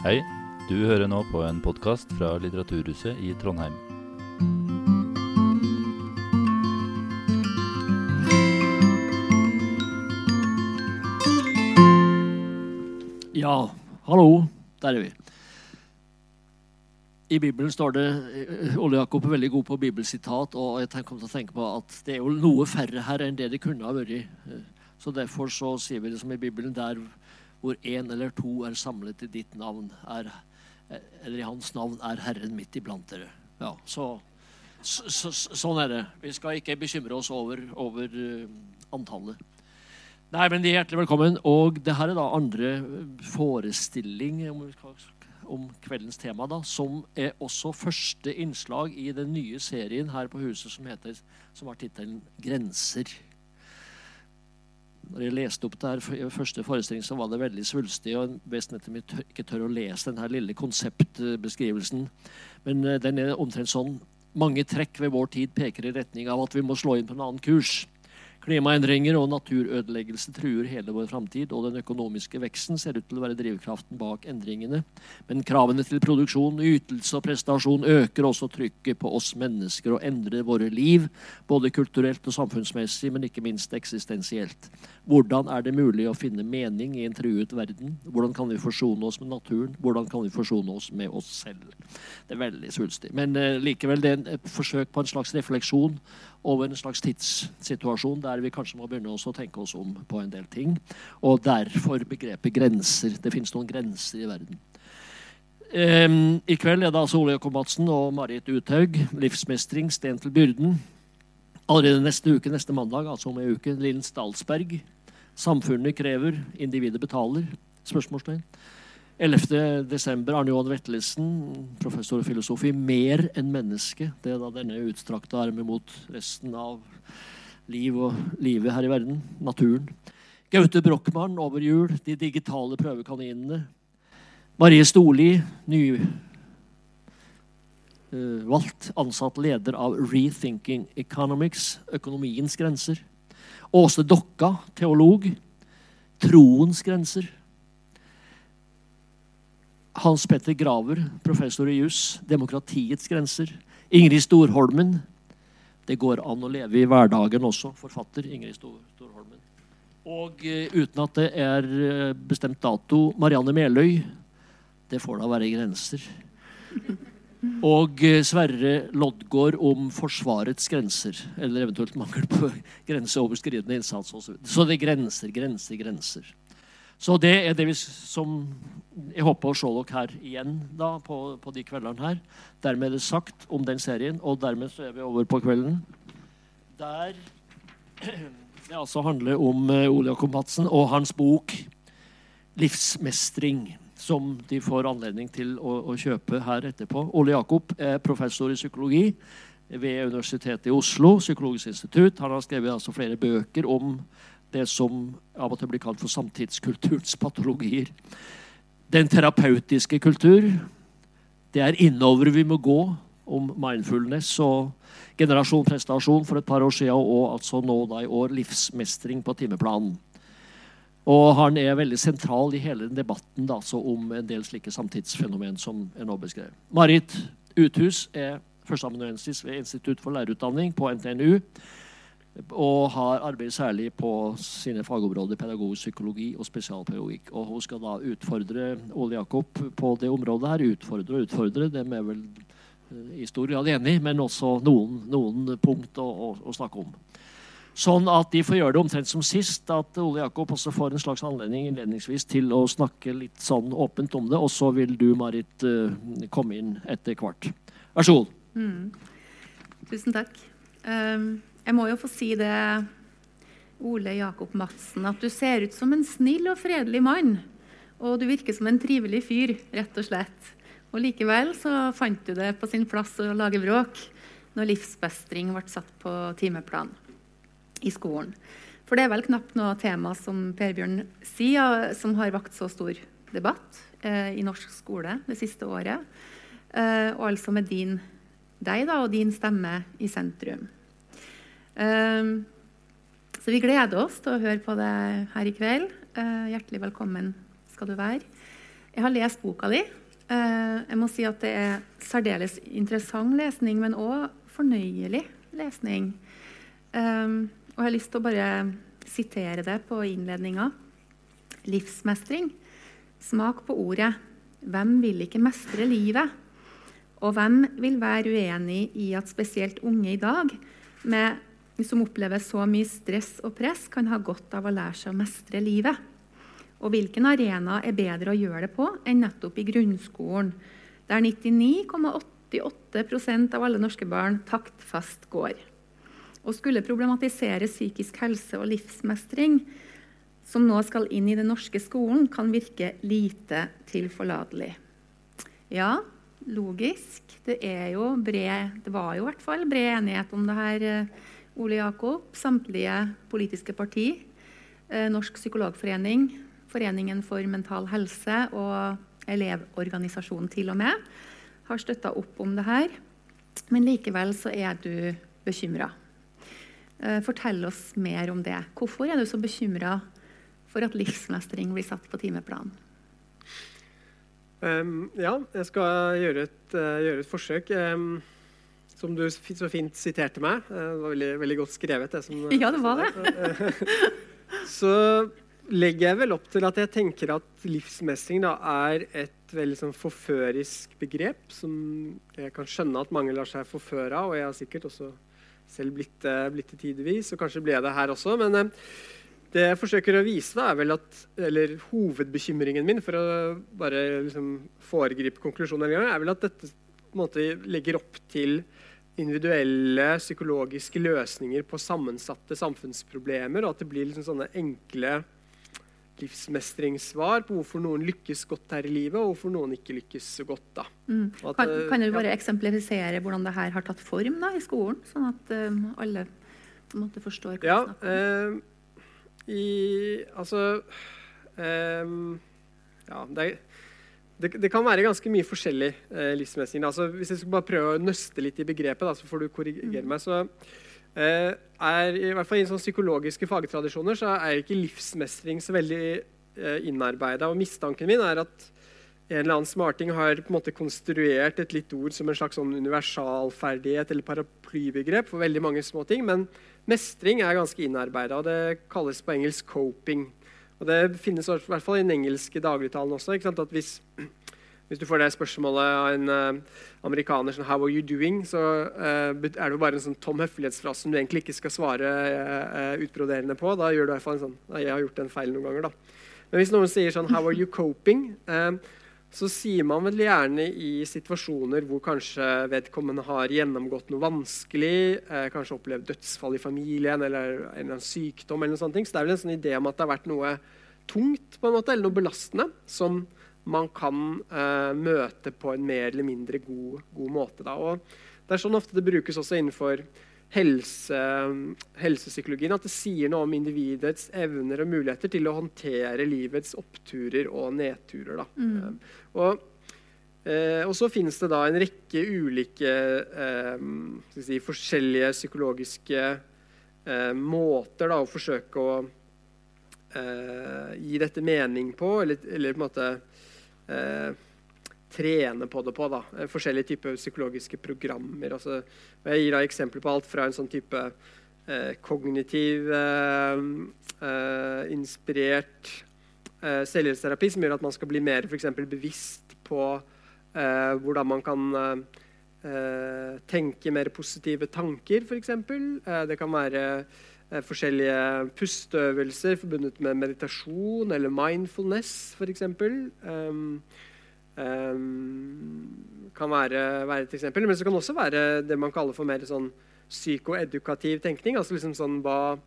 Hei, du hører nå på en podkast fra Litteraturhuset i Trondheim. Ja, hallo. Der er vi. I Bibelen står det eh, Ole Jakob er veldig god på bibelsitat, og jeg kom til å tenke på at det er jo noe færre her enn det det kunne ha vært. Eh, Så derfor så sier vi det som i Bibelen, der hvor én eller to er samlet i ditt navn, er, eller i hans navn, er Herren midt iblant dere. Ja, så, så, så, sånn er det. Vi skal ikke bekymre oss over, over eh, antallet. Nei, men de er Hjertelig velkommen. Og det her er da andre forestilling om kveldens tema, da, som er også første innslag i den nye serien her på huset som, heter, som har tittelen 'Grenser'. Når jeg leste opp det her første forestilling, så var det veldig svulstig. og Best nettopp jeg tør- ikke tør å lese denne lille konseptbeskrivelsen. Men eh, den er omtrent sånn. Mange trekk ved vår tid peker i retning av at vi må slå inn på en annen kurs. Klimaendringer og naturødeleggelse truer hele vår framtid, og den økonomiske veksten ser ut til å være drivkraften bak endringene. Men kravene til produksjon, ytelse og prestasjon øker også trykket på oss mennesker og endrer våre liv, både kulturelt og samfunnsmessig, men ikke minst eksistensielt. Hvordan er det mulig å finne mening i en truet verden? Hvordan kan vi forsone oss med naturen? Hvordan kan vi forsone oss med oss selv? Det er veldig svulstig. Men uh, likevel det er et forsøk på en slags refleksjon over en slags tidssituasjon der vi kanskje må begynne å tenke oss om på en del ting. Og derfor begrepet grenser. Det finnes noen grenser i verden. Um, I kveld er det altså Ole Jakob Madsen og Marit Uthaug. Livsmestring, sten til byrden. Allerede neste uke, neste mandag, altså om ei uke, Linn Stalsberg. Samfunnet krever, individet betaler? Spørsmålstegn. 11. desember, Arne Johan Vettelsen, professor i filosofi. Mer enn menneske. Det er da denne utstrakte armen mot resten av liv og livet her i verden. Naturen. Gaute Brochmann over jul. De digitale prøvekaninene. Marie Storli, nyvalgt ansatt leder av Rethinking Economics, økonomiens grenser. Åse Dokka, teolog. Troens grenser. Hans Petter Graver, professor i juss. Demokratiets grenser. Ingrid Storholmen. Det går an å leve i hverdagen også. Forfatter Ingrid Storholmen. Og eh, uten at det er eh, bestemt dato, Marianne Meløy. Det får da være grenser. Og eh, Sverre Loddgaard om Forsvarets grenser. Eller eventuelt mangel på grenseoverskridende innsats. Også. Så, det er grenser, grenser, grenser. Så det er det vi som Jeg håper å se dere her igjen da, på, på de kveldene her. Dermed er det sagt om den serien, og dermed så er vi over på kvelden. Der det altså handler om eh, Ole Jakob Madsen og hans bok 'Livsmestring', som de får anledning til å, å kjøpe her etterpå. Ole Jakob er professor i psykologi ved Universitetet i Oslo, Psykologisk institutt. Han har skrevet altså flere bøker om det som av og til blir kalt for samtidskulturens patologier. Den terapeutiske kultur. Det er innover vi må gå om mindfulness og generasjon prestasjon for et par år siden, og altså nå da i år livsmestring på timeplanen. Og han er veldig sentral i hele den debatten da, altså om en del slike samtidsfenomen som er nå beskrevet. Marit Uthus er førsteamanuensis ved Institutt for lærerutdanning på NTNU. Og har arbeidet særlig på sine fagområder pedagogisk psykologi og spesialpedagogikk. Og hun skal da utfordre Ole Jakob på det området her. Utfordre og utfordre. Dem er vel eh, i stor grad enig, men også noen, noen punkt å, å, å snakke om. Sånn at de får gjøre det omtrent som sist, at Ole Jakob også får en slags anledning innledningsvis til å snakke litt sånn åpent om det, og så vil du, Marit, eh, komme inn etter hvert. Vær så god. Tusen takk. Um, jeg må jo få si det, Ole Jakob Madsen, at du ser ut som en snill og fredelig mann. Og du virker som en trivelig fyr, rett og slett. Og likevel så fant du det på sin plass å lage bråk når livsbestring ble satt på timeplan i skolen. For det er vel knapt noe tema som Per Bjørn sier, som har vakt så stor debatt eh, i norsk skole det siste året. Eh, og altså med din, deg da, og din stemme i sentrum. Eh, så vi gleder oss til å høre på det her i kveld. Eh, hjertelig velkommen skal du være. Jeg har lest boka di. Eh, jeg må si at det er særdeles interessant lesning, men òg fornøyelig lesning. Um, og jeg har lyst til å bare sitere det på innledninga. Livsmestring. Smak på ordet. Hvem vil ikke mestre livet? Og hvem vil være uenig i at spesielt unge i dag, med, som opplever så mye stress og press, kan ha godt av å lære seg å mestre livet? Og hvilken arena er bedre å gjøre det på enn nettopp i grunnskolen, der 99,88% av alle norske barn taktfast går? Å skulle problematisere psykisk helse og livsmestring, som nå skal inn i den norske skolen, kan virke lite tilforlatelig. Ja, logisk. Det, bred, det var jo i hvert fall bred enighet om det her, eh, Ole Jakob. Samtlige politiske parti. Eh, Norsk psykologforening, Foreningen for mental helse og Elevorganisasjonen til og med har støtta opp om det her. Men likevel så er du bekymra. Eh, fortell oss mer om det. Hvorfor er du så bekymra for at livsmestring blir satt på timeplanen? Um, ja, jeg skal gjøre et, uh, gjøre et forsøk. Um, som du så fint siterte meg. Uh, det var veldig, veldig, godt skrevet. Det som, ja, det var det. så legger jeg vel opp til at jeg tenker at livsmestring da, er et veldig sånn, forførisk begrep som jeg kan skjønne at mange lar seg forføre av. Og jeg har sikkert også selv blitt, eh, blitt det tidvis, og kanskje ble jeg det her også. Men eh, det jeg forsøker å vise, da, er vel at, eller hovedbekymringen min for å bare liksom foregripe konklusjonen, er vel at dette måte, legger opp til individuelle psykologiske løsninger på sammensatte samfunnsproblemer, og at det blir liksom sånne enkle livsmestringssvar på hvorfor noen lykkes godt her i livet, og hvorfor noen ikke lykkes så godt. da. Mm. At, kan, kan, du bare ja. eksemplifisere hvordan det her har tatt form da, i skolen, sånn at um, alle på en måte forstår hva ja, du snakker om? Eh, i, altså eh, Ja, det, det, det, kan være ganske mye forskjellig eh, livsmestring. Altså, hvis jeg skal bare prøve å nøste litt i begrepet, da, så får du korrigere mm. meg. så Eh, er, i hvert fall I sånn psykologiske fagtradisjoner så er ikke livsmestring så veldig eh, innarbeida. Mistanken min er at en eller annen smarting har på en måte konstruert et litt ord som en slags sånn universalferdighet eller paraplybegrep for veldig mange små ting. Men mestring er ganske innarbeida, og det kalles på engelsk 'coping'. Og Det finnes i hvert fall i den engelske dagligtalen også. at hvis hvis du får det spørsmålet av en uh, amerikaner sånn, 'How are you doing?', så uh, er det jo bare en sånn tom høflighetsfrase som du egentlig ikke skal svare uh, utbroderende på. Da gjør du i hvert fall en sånn 'Jeg har gjort en feil noen ganger', da. Men hvis noen sier sånn 'How are you coping?', så sier man vel gjerne i situasjoner hvor kanskje vedkommende har gjennomgått noe vanskelig, kanskje opplevd dødsfall i familien eller en eller annen sykdom. eller noe sånt. Så det er vel en sånn idé om at det har vært noe tungt på en måte, eller noe belastende som man kan eh, møte på en mer eller mindre god, god måte. Da. Og det er sånn ofte det brukes også innenfor helse, helsepsykologien, at det sier noe om individets evner og muligheter til å håndtere livets oppturer og nedturer. Mm. Og, uh, og, så finnes det da en rekke ulike si, forskjellige psykologiske måter da, å forsøke å gi dette mening på, eller, eller på en måte eh, trene på det på. da, eh, Forskjellige typer psykologiske programmer. Altså, jeg gir da eksempler på alt fra en sånn type eh, kognitiv eh, eh inspirert eh, selvhjelpsterapi som gjør at man skal bli mer for bevisst på eh, hvordan man kan tenke mer positive tanker, f.eks. Eh, det kan være Eh, forskjellige pusteøvelser forbundet med meditasjon eller mindfulness, f.eks. um, kan være, være, et eksempel. Men det kan også være det man kaller for mer sånn psykoedukativ tenkning. altså liksom sånn hva,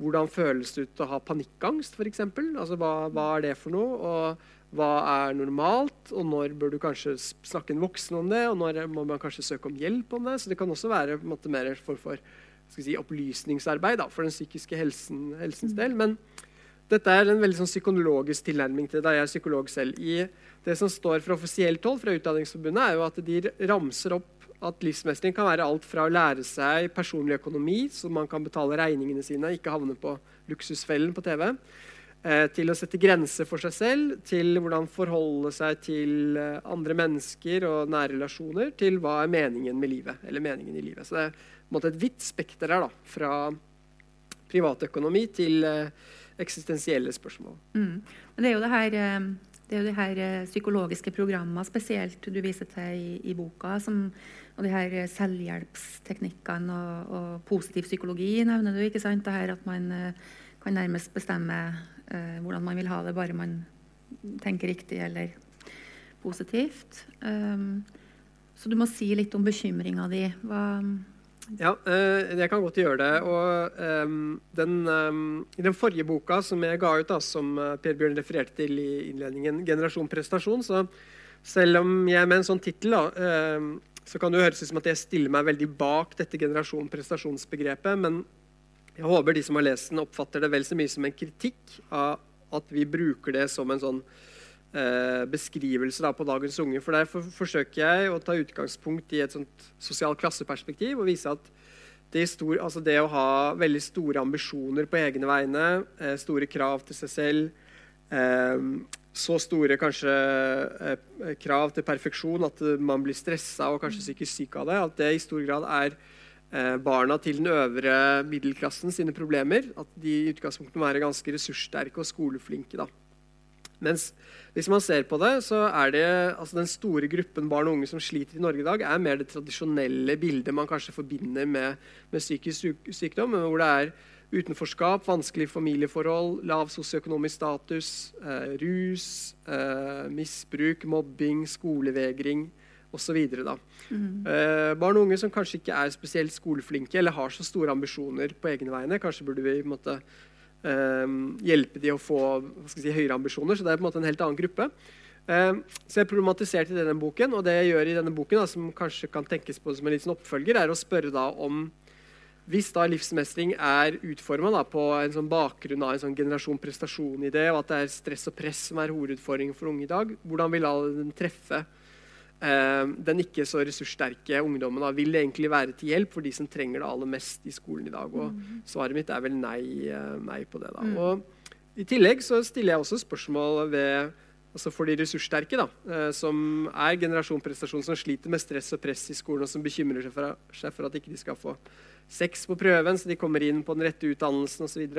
Hvordan føles det ut å ha panikkangst, f.eks.? Altså, hva, hva er det for noe? og hva er normalt, og når bør du kanskje snakke en voksen om det, og når må man kanskje søke om hjelp om det. Så det kan også være på en måte, mer for, for si, opplysningsarbeid da, for den psykiske helsen, helsens del. Men dette er en veldig sånn psykologisk tilnærming til det. Jeg er psykolog selv. I det som står fra offisielt hold fra Utdanningsforbundet, er jo at de ramser opp at livsmestring kan være alt fra å lære seg personlig økonomi, så man kan betale regningene sine, ikke havne på luksusfellen på TV, Eh, til å sette grenser for seg selv, til hvordan forholde seg til eh, andre mennesker og nære relasjoner, til hva er meningen med livet. eller meningen i livet. Så det er måte et vidt spekter her, da, fra privatøkonomi til eh, eksistensielle spørsmål. Mm. Men det er jo det her, det er jo de her psykologiske programmene spesielt du viser til i, i boka, som, og de her selvhjelpsteknikkene og, og, positiv psykologi nevner du. ikke sant? Det her at man kan nærmest bestemme eh, hvordan man vil ha det, bare man tenker riktig eller positivt. Um, så du må si litt om bekymringa di. Hva ja, eh, jeg kan godt gjøre det. Og um, den, um, den forrige boka som jeg ga ut, da, som eh, Per Bjørn refererte til i innledningen, 'Generasjon prestasjon', så selv om jeg med en sånn tittel um, så kan det høres ut som at jeg stiller meg veldig bak dette generasjon prestasjonsbegrepet, men jeg håper de som har lest den, oppfatter det vel så mye som en kritikk av at vi bruker det som en sånn eh, beskrivelse da, på dagens unge. For Derfor forsøker jeg å ta utgangspunkt i et sånt sosialt klasseperspektiv og vise at det, stor, altså det, å ha veldig store ambisjoner på egne vegne, eh, store krav til seg selv, eh, så store kanskje krav til perfeksjon at man blir stressa og kanskje psykisk syk av det, at det i stor grad er barna til den øvre middelklassen sine problemer. At de i utgangspunktet må være ganske ressurssterke og skoleflinke. Da. Mens hvis man ser på det, så er det altså den store gruppen barn og unge som sliter i Norge i dag, er mer det tradisjonelle bildet man kanskje forbinder med, med psykisk sykdom, hvor det er utenforskap, vanskelige familieforhold, lav sosioøkonomisk status, eh, rus, eh, misbruk, mobbing, skolevegring osv. Mm. Eh, barn og unge som kanskje ikke er spesielt skoleflinke eller har så store ambisjoner på egne vegne. Kanskje burde vi måtte, eh, hjelpe de å få si, høyere ambisjoner. Så det er på en måte en helt annen gruppe. Eh, så jeg problematiserte denne boken, og det jeg gjør i denne boken, da, som kanskje kan tenkes på som en liten oppfølger, er å spørre da om hvis da livsmestring er utforma på en sånn bakgrunn av en sånn generasjon prestasjon-idé, og at det er stress og press som er hovedutfordringen for unge i dag, hvordan vil den treffe den ikke så ressurssterke ungdommen da, vil egentlig være til hjelp for de som trenger det aller mest i skolen i dag. Og mm. svaret mitt er vel nei, eh, nei på det. da. Mm. Og I tillegg så stiller jeg også spørsmål ved, altså for de ressurssterke, da, eh, som er generasjon prestasjon, som sliter med stress og press i skolen, og som bekymrer seg for, seg for at ikke de skal få sex på prøven, så de kommer inn på den rette utdannelsen osv.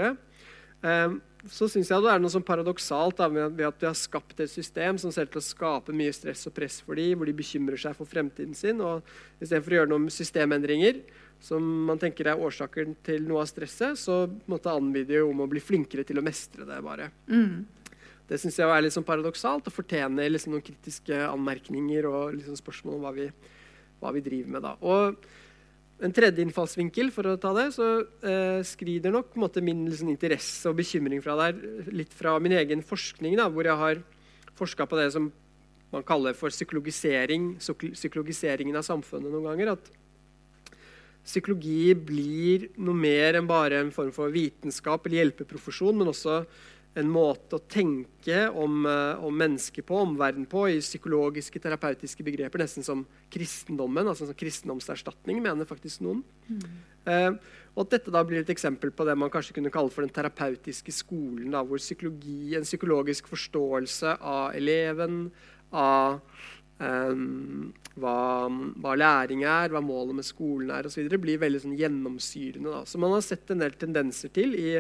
Um, så syns jeg det er noe sånn paradoksalt da, ved at vi har skapt et system som ser til å skape mye stress og press for dem, hvor de bekymrer seg for fremtiden sin. og Istedenfor å gjøre noen systemendringer som man tenker er årsaker til noe av stresset, så måtte anvide om å bli flinkere til å mestre det. bare. Mm. Det syns jeg er litt sånn paradoksalt og fortjener liksom noen kritiske anmerkninger og liksom spørsmål om hva vi, hva vi driver med. da. Og en tredje innfallsvinkel for å ta det, så eh, skrider nok måte, min liksom, interesse og bekymring fra der litt fra min egen forskning, da, hvor jeg har forska på det som man kaller for psykologisering, psykologiseringen av samfunnet noen ganger. At psykologi blir noe mer enn bare en form for vitenskap eller hjelpeprofesjon, men også en måte å tenke om, uh, om mennesket på, omverdenen på, i psykologiske, terapeutiske begreper, nesten som kristendommen. altså som kristendomserstatning, mener faktisk noen. Mm. Uh, og at dette da blir et eksempel på det man kanskje kunne kalle for den terapeutiske skolen, da, hvor psykologi, en psykologisk forståelse av eleven, av um, hva, hva, læring er, hva målet med skolen er osv., blir veldig sånn gjennomsyrende. Da. Så man har sett en del tendenser til i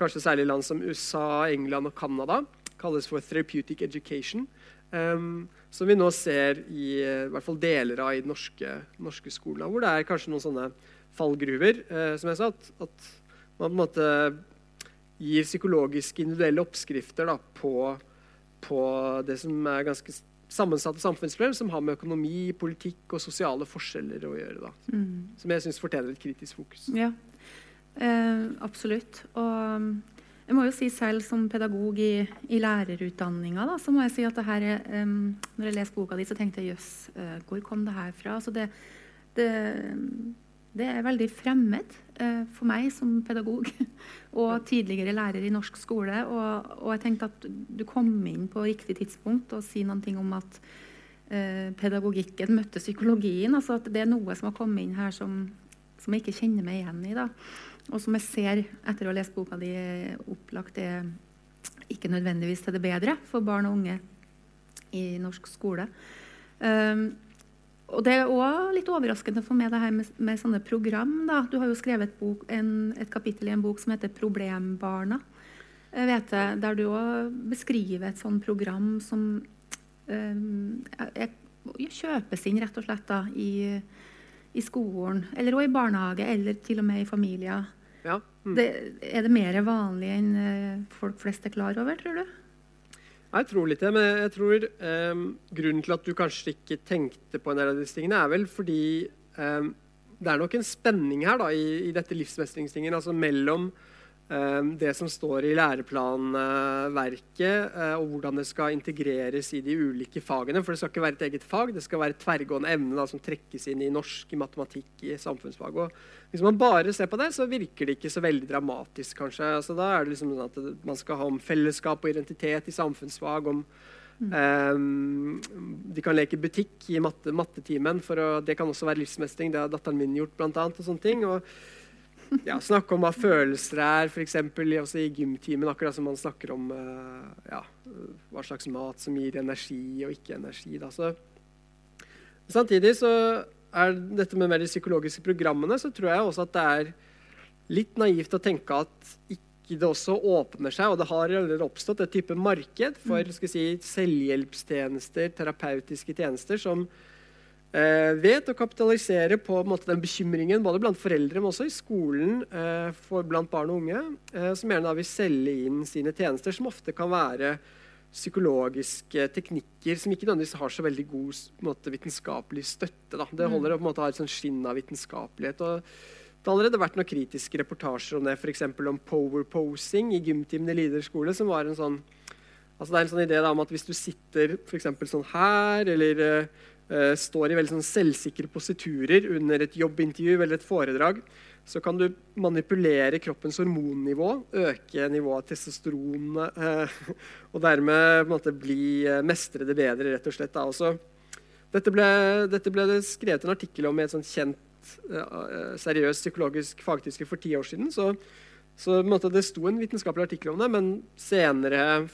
kanskje særlig land som USA, England og Canada, kalles for therapeutic education. Um, som vi nå ser i, i hvert fall deler av i den norske, norske skolen. Hvor det er kanskje noen sånne fallgruver. Uh, som jeg sa, at, at, man på en måte gir psykologiske individuelle oppskrifter da, på, på, det som er ganske sammensatte samfunnsproblem, som har med økonomi, politikk og sosiale forskjeller å gjøre. Mm. Som jeg syns fortjener et kritisk fokus. Ja, Eh, absolutt. Og um, jeg må jo si selv som pedagog i, i lærerutdanninga, da, så må jeg si at det her er, eh, Når jeg leste boka di, så tenkte jeg jøss, eh, hvor kom det her fra? Altså det, det, det, er veldig fremmed uh, for meg som pedagog og tidligere lærer i norsk skole. Og, og, jeg tenkte at du kom inn på riktig tidspunkt og si noe om at uh, pedagogikken møtte psykologien. altså at Det er noe som har kommet inn her som, som jeg ikke kjenner meg igjen i. da og som jeg ser etter å ha lest boka di opplagt er ikke nødvendigvis til det bedre for barn og unge i norsk skole. Um, og Det er òg litt overraskende for meg det her med, med sånne program. Da. Du har jo skrevet et, bok, en, et kapittel i en bok som heter 'Problembarna'. Jeg Der du òg beskriver et sånt program som um, jeg, jeg kjøpes inn rett og slett da, i, i skolen, eller også i barnehage, eller til og med i familier. Ja. Mm. Det, er det mer vanlig enn eh, folk flest er klar over, tror du? Jeg tror litt det, men jeg tror um, grunnen til at du kanskje ikke tenkte på en del av disse tingene, er vel fordi um, det er nok en spenning her da, i, i dette livsmestringstingen altså mellom det som står i læreplanverket, uh, og hvordan det skal integreres i de ulike fagene. For det skal ikke være et eget fag, det skal være et tverrgående emne da, som trekkes inn i norsk, i matematikk, i samfunnsfag. Og hvis man bare ser på det, så virker det ikke så veldig dramatisk, kanskje. Altså, da er det liksom sånn at man skal ha om fellesskap og identitet i samfunnsfag. om um, De kan leke butikk i matte, mattetimen. For å, det kan også være livsmestring. Det har datteren min gjort, blant annet. og sånne ting. Og, ja, snakke om hva følelser er, f.eks. i gymtimen. Akkurat som man snakker om uh, ja, hva slags mat som gir energi og ikke energi. Så, samtidig så er dette med de psykologiske programmene, så tror jeg også at det er litt naivt å tenke at ikke det også åpner seg, og det har allerede oppstått et type marked for mm. si, selvhjelpstjenester, terapeutiske tjenester, som eh, vet å kapitalisere på måte, den bekymringen både blant foreldre, men også i skolen eh, for, blant barn og unge, eh, som gjerne vil selge inn sine tjenester, som ofte kan være psykologiske teknikker som ikke nødvendigvis har så veldig god måte, vitenskapelig støtte. Da. Det mm. holder å måte, ha et sånn skinn av vitenskapelighet. det har allerede vært noen kritiske reportasjer om det, f.eks. om powerposing i gymtimen i Lider skole. som var en sånn, altså Det er en sånn idé da, om at hvis du sitter for sånn her, eller uh, står i veldig sånn selvsikre positurer under et jobbintervju eller et foredrag, så kan du manipulere kroppens hormonnivå, øke nivået av testosteron eh, og dermed måte, bli, eh, mestre det bedre, rett og slett. Dette, ble, dette, ble, det skrevet en artikkel om i et kjent, eh, seriøst psykologisk fagtidsskrift for ti år siden. Så, så måte, det sto en vitenskapelig artikkel om det, men senere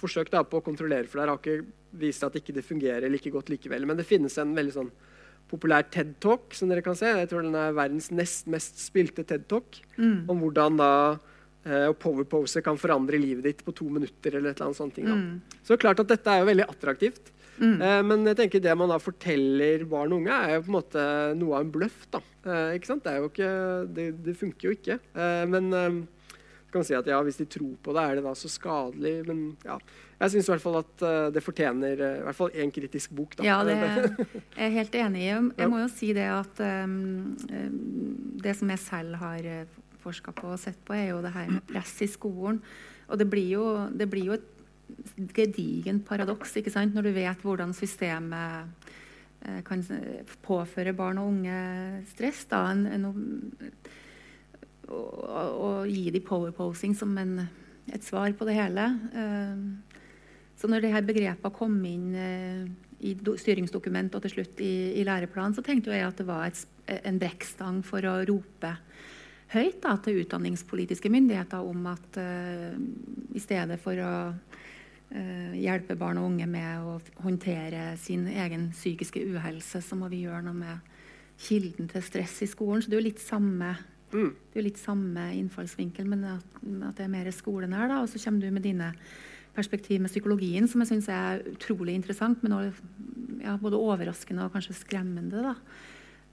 forsøk da, på å kontrollere for det har ikke vist at ikke det ikke fungerer like godt likevel. Men det finnes en veldig sånn populær TED-talk, som dere kan se. Jeg tror den er verdens nest mest spilte TED-talk. Mm. Om hvordan da eh, powerpose kan forandre livet ditt på to minutter. eller et eller annet sånt. Mm. Så klart at dette er jo veldig attraktivt. Mm. Eh, men jeg tenker det man da forteller barn og unge, er jo på en måte noe av en bløff. da. Eh, ikke sant? Det, er jo ikke, det, det funker jo ikke. Eh, men kan si at ja, hvis de tror på det, er det da så skadelig? Men ja, jeg syns i hvert fall at uh, det fortjener uh, i hvert fall én kritisk bok. Da. Ja, det er jeg helt enig i. Jeg må jo si det at um, det som jeg selv har forska på og sett på, er jo det her med press i skolen. Og det blir jo, det blir jo et gedigent paradoks ikke sant? når du vet hvordan systemet kan påføre barn og unge stress. Da. En, en, og, gi dem powerposing som en, et svar på det hele. Uh, så når de begrepene kom inn uh, i styringsdokument og til slutt i, i læreplanen, så tenkte jeg at det var et, en brekkstang for å rope høyt da, til utdanningspolitiske myndigheter om at uh, i stedet for å hjelpe barn og unge med å håndtere sin egen psykiske uhelse, så må vi gjøre noe med kilden til stress i skolen. Så det er jo litt samme Mm. Det er jo litt samme innfallsvinkel, men at, at det er mer skolen her. da, Og så kommer du med dine perspektiv med psykologien, som jeg syns er utrolig interessant, men også, ja, både overraskende og kanskje skremmende. da.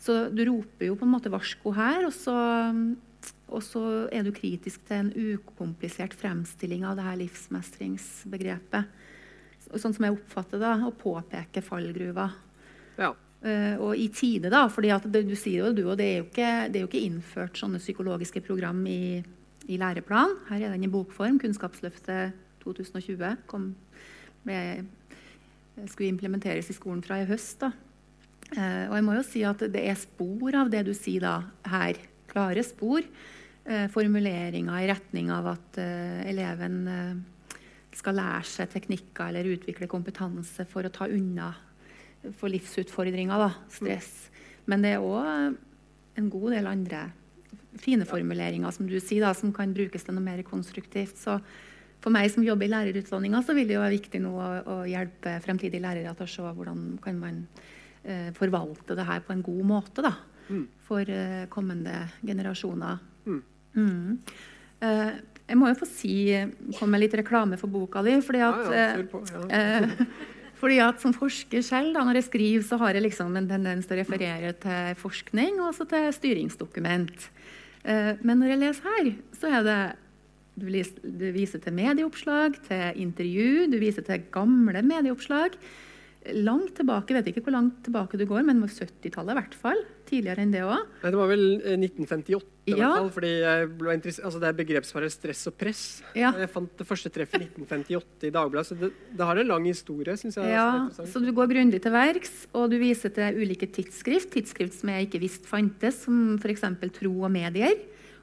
Så du roper jo på en måte varsko her, og så, og så er du kritisk til en ukomplisert fremstilling av det her livsmestringsbegrepet. Sånn som jeg oppfatter det, å påpeke fallgruva. Ja. Uh, og i tide, da. fordi det, du sier jo du, og det er jo, ikke, det er jo ikke innført sånne psykologiske program i, i læreplan. Her er den i bokform. Kunnskapsløftet 2020 kom, ble, skulle implementeres i skolen fra i høst. da. Uh, og jeg må jo si at det er spor av det du sier da her. Klare spor. Uh, formuleringer i retning av at eleven skal lære seg teknikker eller utvikle kompetanse for å ta unna for livsutfordringer. Da, stress. Men det er òg en god del andre fine formuleringer som du sier, da, som kan brukes til noe mer konstruktivt. Så for meg som jobber i lærerutdanninga, så vil det jo være viktig nå å, å hjelpe fremtidige lærere til å se hvordan kan man eh, forvalte det her på en god måte da, Mm. for eh, kommende generasjoner. Mm. Mm. Eh, jeg må jo få si, komme med litt reklame for boka di. fordi at... Ja, ja, eh, på. Ja. Fordi at Som forsker selv, da, når jeg skriver, så har jeg liksom en tendens til å referere til forskning og til styringsdokument. Eh, men når jeg leser her, så er det du viser til medieoppslag, til intervju, du viser til gamle medieoppslag. Langt tilbake, vet ikke hvor langt tilbake du går, men 70-tallet i hvert fall. Tidligere enn det òg. Det var vel eh, 1958, i Ja. hvert fall, fordi altså det er begrepsparet stress og press. Ja. Jeg fant det første treffet i 1958 i Dagbladet, så det, det har en lang historie, Synes jeg. Ja, er så du går grundig til verks, og du viser til ulike tidsskrift. Tidsskrift som jeg ikke visste fantes, som f.eks. Tro og medier.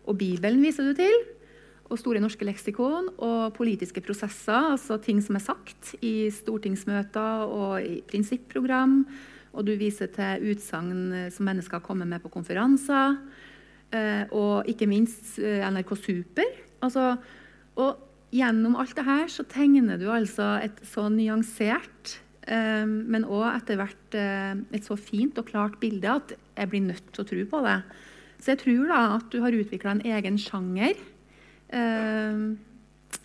Og Bibelen viser du til. Og Store norske leksikon og politiske prosesser, altså ting som er sagt i stortingsmøter og i prinsipprogram. Og du viser til utsagn eh, som mennesker kommer med på konferanser. Eh, og ikke minst eh, NRK Super. Altså, og gjennom alt det her så tegner du altså et så nyansert, men òg etter hvert et så fint og klart bilde at jeg blir nødt til å tro på det. Så jeg tror da at du har utvikla en egen sjanger. Eh,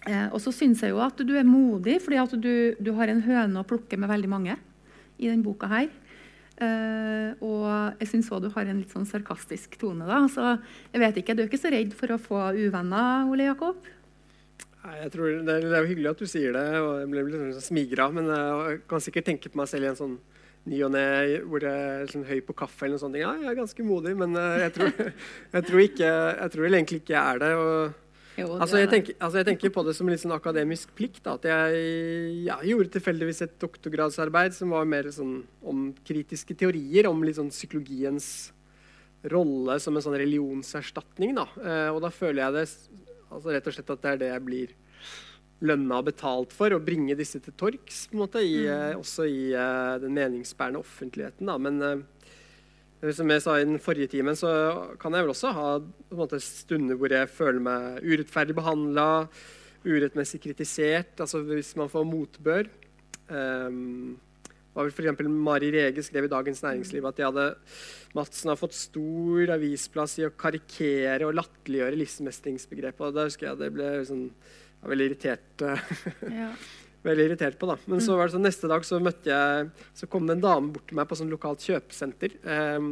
eh, og så syns jeg jo at du er modig, fordi at du, du har en høne å plukke med veldig mange i denne boka her. Eh, og jeg syns òg du har en litt sånn sarkastisk tone. da, så jeg vet ikke, Du er ikke så redd for å få uvenner, Ole Jakob? Nei, jeg tror det, er, det er jo hyggelig at du sier det, og jeg ble litt sånn smigra. Men jeg kan sikkert tenke på meg selv i en sånn ny og ne hvor jeg er sånn høy på kaffe eller noe sånt. Ja, jeg er ganske modig, men eh, jeg tror, jeg tror, ikke, jeg tror egentlig ikke jeg er det. og Jo, Altså jeg, tenker, altså jeg tenker på det som litt sånn akademisk plikt. Da, at jeg ja, gjorde tilfeldigvis et doktorgradsarbeid som var mer sånn om kritiske teorier, om litt sånn psykologiens rolle som en sånn religionserstatning. Da. Eh, og da føler jeg det altså rett og slett at det er det jeg blir lønna og betalt for, å bringe disse til torgs, på en måte, i, mm. også i uh, den meningsbærende offentligheten. Da. Men eh, som jeg sa i den forrige timen, så kan jeg vel også ha måte, stunder hvor jeg føler meg urettferdig behandla, urettmessig kritisert, altså hvis man får motbør. Um, var vel eksempel Mari Rege skrev i Dagens Næringsliv at de hadde, Madsen har fått stor avisplass i å karikere og latterliggjøre livsmestringsbegrepet. og Da husker jeg det ble sånn, jeg veldig irritert. ja. Veldig irritert på. da. Men så var det sånn, neste dag så møtte jeg, så kom det en dame bort til meg på sånn lokalt kjøpesenter. Eh,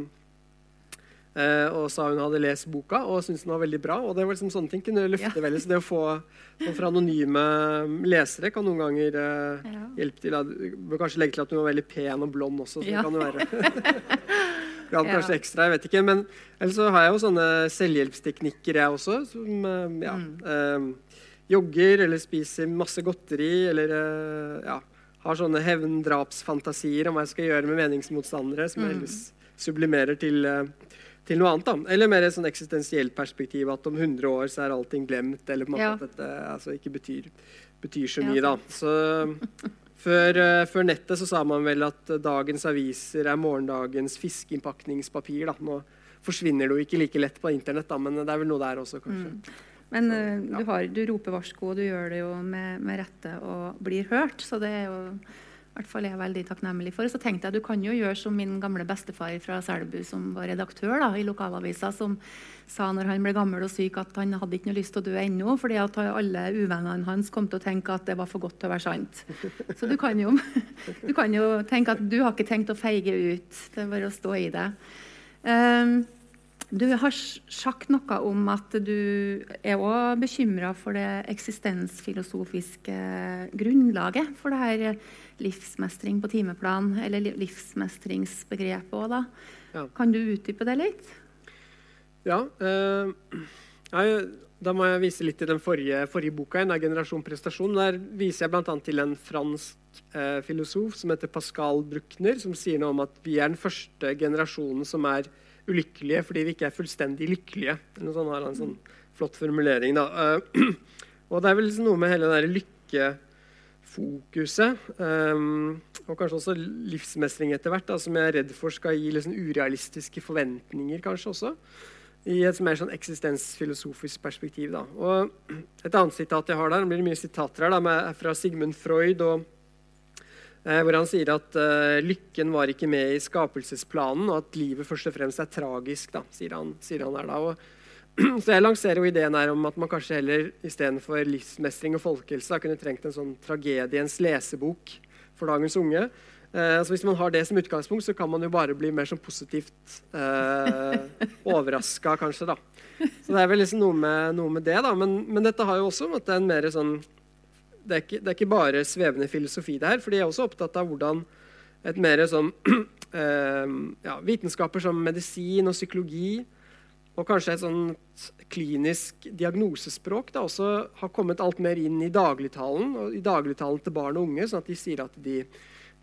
eh, og sa hun hadde lest boka og syntes den var veldig bra. og det var liksom Sånne ting kunne løfte Ja. veldig. Så det å få noen fra anonyme lesere kan noen ganger eh, Ja. hjelpe til. da. Du bør kanskje legge til at hun var veldig pen og blond også. så Ja. det kan jo være. Ja. kanskje ekstra, jeg vet ikke. Men ellers så har jeg jo sånne selvhjelpsteknikker, jeg også. Som eh, ja, Mm. Jogger eller spiser masse godteri eller eh, ja, har sånne hevndrapsfantasier om hva jeg skal gjøre med meningsmotstandere, som jeg Mm. ellers sublimerer til, eh, til noe annet. da. Eller mer et sånn eksistensielt perspektiv, at om 100 år så er allting glemt, eller på en måte Ja. at dette altså, ikke betyr, betyr så mye, da. Så før, eh, før nettet så sa man vel at dagens aviser er morgendagens fiskeinnpakningspapir. da. Nå forsvinner det jo ikke like lett på internett, da, men det er vel noe der også, kanskje. Mm. Men Så, eh, ja. du, har, du roper varsko, og du gjør det jo med, med rette og blir hørt. Så det er jo i hvert fall jeg veldig takknemlig for. Så tenkte jeg du kan jo gjøre som min gamle bestefar fra Selbu, som var redaktør da, i lokalavisa, som sa når han ble gammel og syk at han hadde ikke noe lyst til å dø ennå, fordi at alle uvennene hans kom til å tenke at det var for godt til å være sant. Så du kan jo, du kan jo tenke at du har ikke tenkt å feige ut. Det er bare å stå i det. Um, du har sagt noe om at du er òg bekymra for det eksistensfilosofiske grunnlaget for det her livsmestring på timeplan, eller livsmestringsbegrepet òg, da. Ja. Kan du utdype det litt? Ja. eh, jeg, da må jeg vise litt til den forrige, forrige boka, en Generasjon prestasjon. Der viser jeg bl.a. til en fransk eh, filosof som heter Pascal Bruckner, som sier noe om at vi er den første generasjonen som er ulykkelige fordi vi ikke er fullstendig lykkelige. Eller sånt har han en sånn flott formulering. da. Eh, og det er vel liksom noe med hele det derre lykkefokuset, um, og kanskje også livsmestring etter hvert, da, som jeg er redd for skal gi liksom urealistiske forventninger, kanskje også. i et mer sånn eksistensfilosofisk perspektiv. Da. Og et annet sitat jeg har der, det blir mye sitater her, da, er fra Sigmund Freud, og, eh, hvor han sier at uh, lykken var ikke med i skapelsesplanen, og at livet først og fremst er tragisk. Da, sier, han, sier han der da. Og, så jeg lanserer jo ideen her om at man kanskje heller istedenfor livsmestring og folkehelse kunne trengt en sånn tragediens lesebok for dagens unge. Uh, så Hvis man har det som utgangspunkt, så kan man jo bare bli mer sånn positivt uh, overraska, kanskje. da. Så det er vel liksom noe med, noe med det. da, men, men, dette har jo også en mer sånn det er, ikke, det er, ikke, bare svevende filosofi, det her. For de er også opptatt av hvordan et mer sånn eh, ja, Vitenskaper som medisin og psykologi og kanskje et sånt klinisk diagnosespråk da, også har kommet alt mer inn i dagligtalen og i dagligtalen til barn og unge, sånn at de sier at de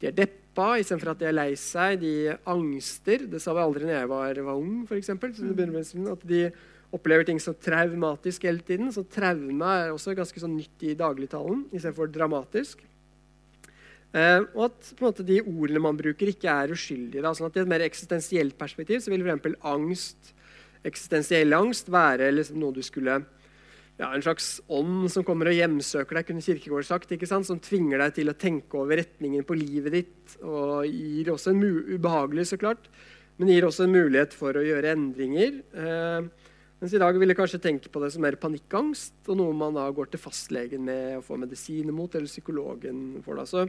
de er deppa istedenfor at de er lei seg. De angster. Det sa vi aldri da jeg var, var ung, f.eks. At de opplever ting så traumatisk hele tiden. Så traume er også ganske sånn nytt i dagligtalen istedenfor dramatisk. Eh, og at måte, de ordene man bruker, ikke er uskyldige. Da. Sånn at I et mer eksistensielt perspektiv så vil f.eks. angst, eksistensiell angst være liksom noe du skulle ja, en slags ånd som kommer og hjemsøker deg, kunne Kirkegård sagt, som tvinger deg til å tenke over retningen på livet ditt. Og gir også en ubehagelig, så klart, men gir også en mulighet for å gjøre endringer. Eh, mens i dag vil jeg kanskje tenke på det som mer panikkangst, og noe man da går til fastlegen med og får medisiner mot, eller psykologen for. det. Så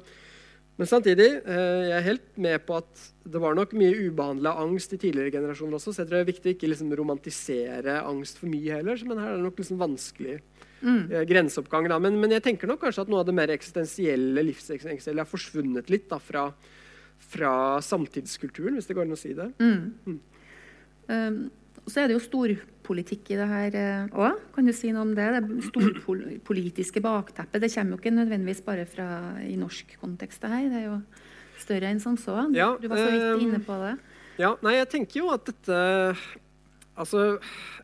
men samtidig eh, jeg er helt med på at det var nok mye ubehandla angst i tidligere generasjoner også. Så jeg tror det er viktig å ikke liksom romantisere angst for mye heller. Men her er det nok liksom vanskelig mm. Eh, grenseoppgang. Da. Men, men, jeg tenker nok kanskje at noe av det mer eksistensielle livseksistensielle har forsvunnet litt da, fra, fra, samtidskulturen, hvis det går an å si det. Mm. Mm. Um, så er det jo storpolitikk i det her òg. Eh, kan du si noe om det? Det storpolitiske bakteppet. Det kommer jo ikke nødvendigvis bare fra i norsk kontekst. Det her. Det er jo større enn som så. Ja, du var så vidt eh, inne på det. Ja, nei, jeg tenker jo at dette Altså,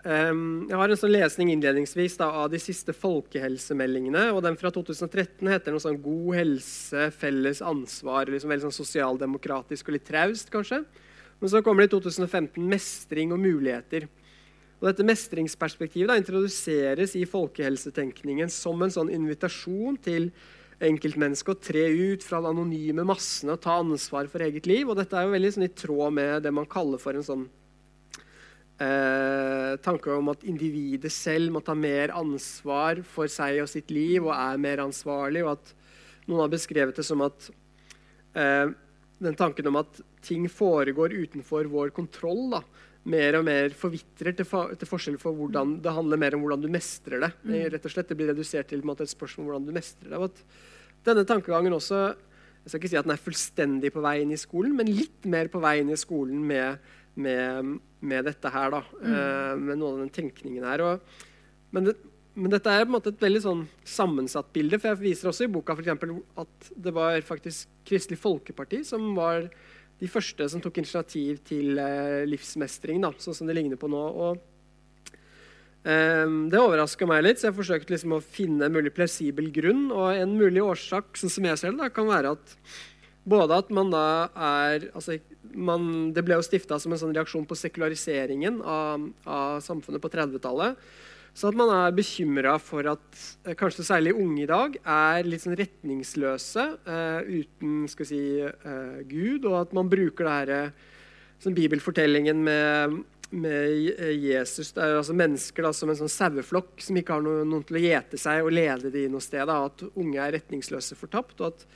um, Jeg har en sånn lesning innledningsvis da, av de siste folkehelsemeldingene. og Den fra 2013 heter noe sånn 'God helse, felles ansvar'. liksom Veldig sånn sosialdemokratisk og litt traust, kanskje. Men så kommer det i 2015 mestring og muligheter. Og dette Mestringsperspektivet da, introduseres i folkehelsetenkningen som en sånn invitasjon til enkeltmennesket å tre ut fra den anonyme massene og ta ansvar for eget liv. Og dette er jo veldig sånn, i tråd med det man kaller for en sånn eh, tanke om at individet selv må ta mer ansvar for seg og sitt liv og er mer ansvarlig. og at Noen har beskrevet det som at eh, den tanken om at ting foregår utenfor vår kontroll, da, mer og mer forvitrer til, for, til, forskjell for hvordan det handler mer om hvordan du mestrer det. Mm. Rett og slett, Det blir redusert til måte, et spørsmål om hvordan du mestrer det. At denne tankegangen også jeg skal ikke si at den er fullstendig på vei inn i skolen, men litt mer på vei inn i skolen med, med, med dette her. da, mm. uh, Med noe av den tenkningen her. Og, men det, men dette er på en måte et veldig sånn sammensatt bilde. for Jeg viser også i boka for eksempel, at det var faktisk Kristelig Folkeparti som var de første som tok initiativ til eh, livsmestring, da, sånn som det ligner på nå. Og, eh, det overraska meg litt, så jeg forsøkte liksom å finne en mulig plausibel grunn. Og en mulig årsak sånn som jeg ser det, kan være at både at man da er altså, man, Det ble jo stifta som en sånn reaksjon på sekulariseringen av, av samfunnet på 30-tallet. Så at man er bekymra for at eh, kanskje særlig unge i dag er litt sånn retningsløse uh, uten skal si, uh, Gud, og at man bruker det her, sånn bibelfortellingen med, med Jesus, det er altså mennesker da, som en sånn saueflokk som ikke har noen, til å gjete seg og lede dem noe sted. Da, at unge er retningsløse fortapt. og at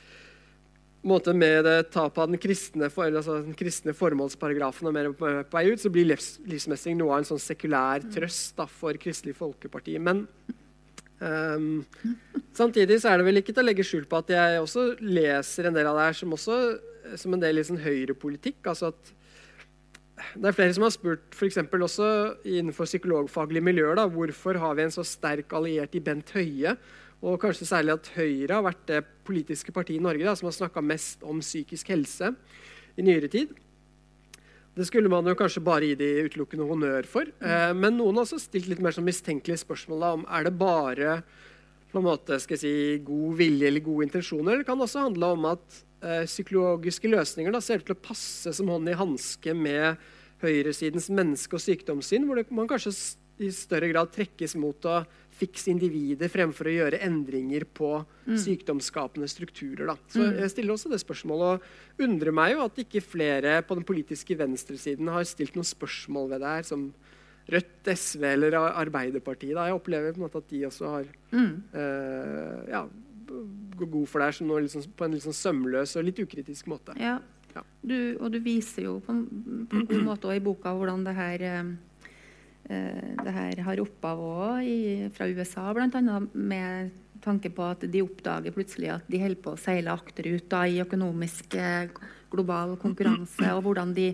måte med det tapet av den kristne, for, altså den kristne formålsparagrafen og mer på vei ut, så blir livs, livsmestring noe av en sånn sekulær trøst da, for Kristelig Folkeparti. Men um, samtidig så er det vel ikke til å legge skjul på at jeg også leser en del av det her som, også, som en del liksom høyrepolitikk. altså at det er flere som har spurt f.eks. også innenfor psykologfaglige miljøer da, hvorfor har vi en så sterk alliert i Bent Høie og kanskje særlig at Høyre har vært det politiske partiet i Norge da, som har snakka mest om psykisk helse i nyere tid. Det skulle man jo kanskje bare gi de utelukkende honnør for. Eh, men noen har også stilt litt mer sånn mistenkelige spørsmål da, om er det bare på en måte, skal jeg si, god vilje eller gode intensjoner. Det kan også handle om at eh, psykologiske løsninger da, ser ut til å passe som hånd i hanske med høyresidens menneske- og sykdomssyn, hvor det, man kanskje i større grad trekkes mot å fikse individer fremfor å gjøre endringer på mm. sykdomsskapende strukturer. Da. Så mm. Jeg stiller også det spørsmålet, og undrer meg jo at ikke flere på den politiske venstresiden har stilt noen spørsmål ved det her, som Rødt, SV eller Arbeiderpartiet. Da. Jeg opplever på en måte at de også har mm. uh, ja, går god for deg liksom, på en litt sånn sømløs og litt ukritisk måte. Ja. ja. Du, og du viser jo på en, på en god måte i boka hvordan det her Eh, det her har opphav òg fra USA, bl.a. med tanke på at de oppdager plutselig at de holder på å seile akterut da, i økonomisk eh, global konkurranse, og hvordan de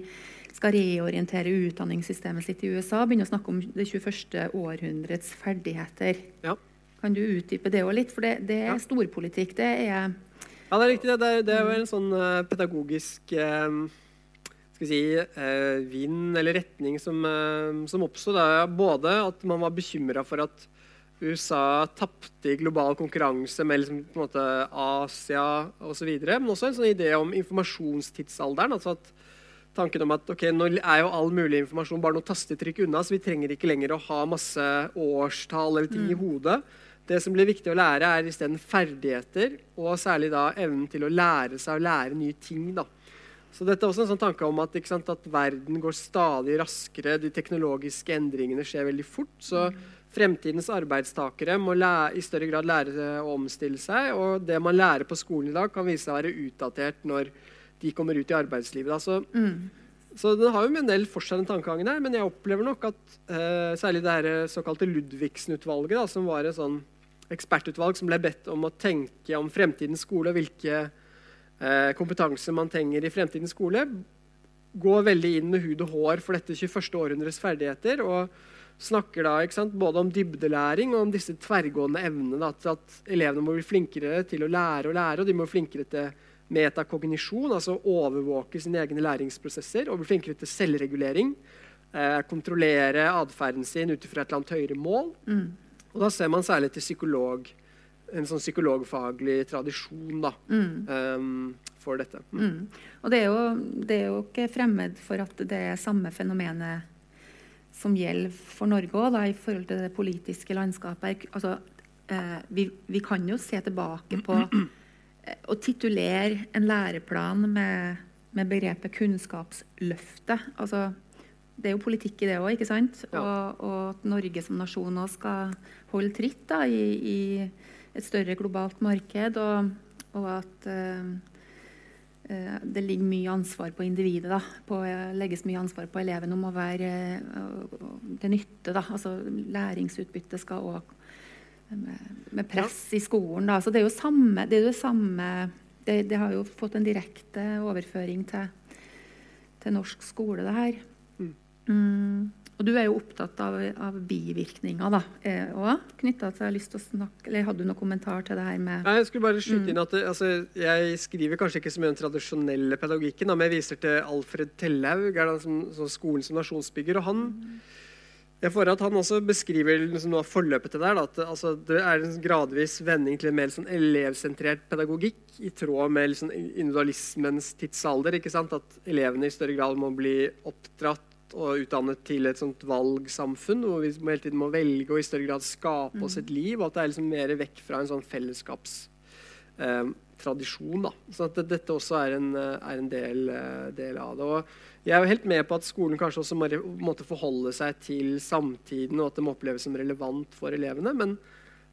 skal reorientere utdanningssystemet sitt i USA. Begynne å snakke om det 21. århundrets ferdigheter. Ja. Kan du utdype det òg litt? For det, det er ja. storpolitikk. Det er Ja, det er riktig. Det, er, det er en sånn uh, pedagogisk uh, skal si, eh, vind eller retning som, eh, som oppsto. Både at man var bekymra for at USA tapte i global konkurranse med liksom, på en måte Asia osv. Men også en sånn idé om informasjonstidsalderen. altså at tanken om at okay, nå er jo all mulig informasjon bare noe tastetrykk unna, så vi trenger ikke lenger å ha masse årstall eller ting mm. i hodet. Det som blir viktig å lære, er isteden ferdigheter, og særlig da evnen til å lære seg å lære nye ting. da. Så dette er også en sånn tanke om at, sant, at, verden går stadig raskere. De teknologiske endringene skjer veldig fort. Så fremtidens arbeidstakere må lære, i større grad lære å omstille seg. Og det man lærer på skolen i dag, kan vise seg å være utdatert når de kommer ut i arbeidslivet. Så, mm. så den har jo en del for seg, den tankegangen her. Men jeg opplever nok at uh, særlig det her såkalte Ludvigsen-utvalget, som var et sånn ekspertutvalg som ble bedt om å tenke om fremtidens skole og hvilke Eh, kompetanse man trenger i fremtidens skole, går veldig inn med hud og hår for dette 21. århundres ferdigheter. og snakker da sant, både om dybdelæring og om disse tverrgående evnene. Da, til at elevene må bli flinkere til å lære og lære, og de må bli flinkere til metakognisjon, altså overvåke sine egne læringsprosesser, og bli flinkere til selvregulering. Eh, kontrollere atferden sin ut fra et eller annet høyere mål. Mm. Og da ser man særlig til psykolog en sånn psykologfaglig tradisjon da, mm. um, for dette. Mm. Mm. Og det er, jo, det er, jo, ikke fremmed for at det er samme fenomenet som gjelder for Norge òg, i forhold til det politiske landskapet. Altså, eh, vi, vi, kan jo se tilbake på eh, å titulere en læreplan med, med begrepet 'Kunnskapsløftet'. Altså, det er jo politikk i det òg, ikke sant? Ja. Og, og, at Norge som nasjon òg skal holde tritt da, i, i et større globalt marked, og, og at uh, det ligger mye ansvar på individet. Da, på, legges mye ansvar på eleven om å være uh, til nytte. Da. Altså, læringsutbytte skal òg med, med, press i skolen. Da. Så det er jo samme, det, er jo samme det, det, har jo fått en direkte overføring til, til norsk skole, det her. Mm. Mm. Og du er jo opptatt av, av bivirkninger da, eh, og knytta til jeg har lyst til å snakke, eller Hadde du noen kommentar til det her med Nei, Jeg skulle bare skyte mm. inn at det, altså, jeg skriver kanskje ikke så mye om den tradisjonelle pedagogikken, men jeg viser til Alfred Tellaug, som, som skolen som nasjonsbygger. og han jeg får at Han også beskriver liksom noe av forløpet til det. Da, at altså, det er en gradvis vending til en mer sånn elevsentrert pedagogikk i tråd med liksom, individualismens tidsalder. At elevene i større grad må bli oppdratt og utdannet til et sånt valgsamfunn hvor vi hele tiden må velge og i større grad skape oss et mm. liv. Og at det er liksom mer vekk fra en sånn fellesskapstradisjon. Eh, så at dette også er en, eh, er en del, eh, del, av det. Og jeg er jo helt med på at skolen kanskje også må måtte forholde seg til samtiden, og at det må oppleves som relevant for elevene. Men,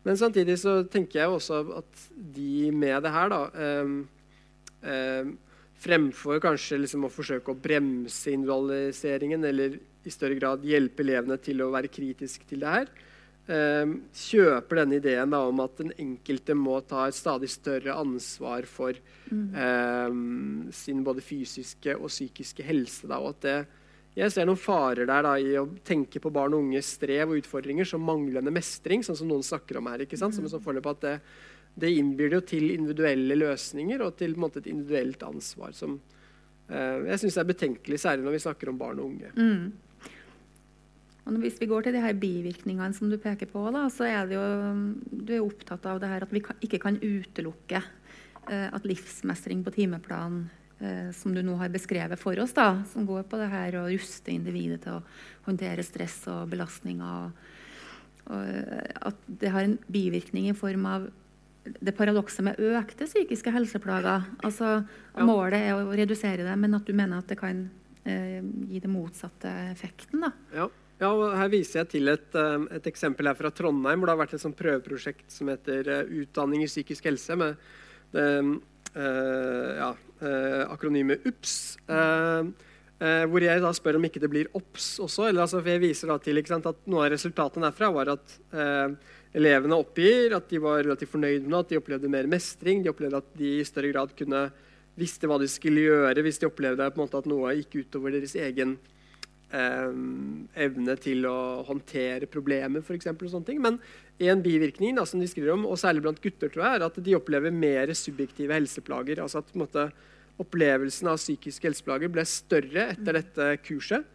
men samtidig så tenker jeg også at de med det her, da eh, eh, Fremfor kanskje liksom å forsøke å bremse individualiseringen eller i større grad hjelpe elevene til å være kritisk til det her. Eh, kjøper denne ideen da, om at den enkelte må ta et stadig større ansvar for mm. eh, sin både fysiske og psykiske helse. Da, og at det, jeg ser noen farer der da, i å tenke på barn og unges strev og utfordringer som manglende mestring, sånn som noen snakker om her. ikke sant? Som en sånn forløp at det, det innbyr jo til individuelle løsninger og til måte, et individuelt ansvar som uh, jeg syns er betenkelig, særlig når vi snakker om barn og unge. Mm. Og hvis vi går til de her bivirkningene som du peker på, da, så er det jo, du er opptatt av det her at vi kan, ikke kan utelukke uh, at livsmestring på timeplan eh, som du nå har beskrevet for oss, da, som går på det her å ruste individet til å håndtere stress og belastninger. Og, og eh, at det har en bivirkning i form av det paradokset med økte psykiske helseplager. Altså, Ja. Målet er å redusere det, men at du mener at det kan eh, gi det motsatte effekten. da. Ja. ja, og her viser jeg til et, eh, et eksempel her fra Trondheim, hvor det har vært et sånt prøveprosjekt som heter eh, Utdanning i psykisk helse, med det eh, ja, eh, akronymet UPS. eh, eh, hvor jeg da spør om ikke det blir OBS også. eller altså, jeg viser da til sant, at Noe av resultatene derfra var at eh, elevene oppgir at de var relativt fornøyde med at de opplevde mer mestring. De opplevde at de i større grad kunne visste hva de skulle gjøre hvis de opplevde måte at noe gikk utover deres egen eh, evne til å håndtere problemer, for eksempel, og sånne ting. Men en bivirkning da, som de skriver om, og særlig blant gutter, tror jeg, er at de opplever mer subjektive helseplager. altså at på en måte, Opplevelsen av psykiske helseplager ble større etter dette kurset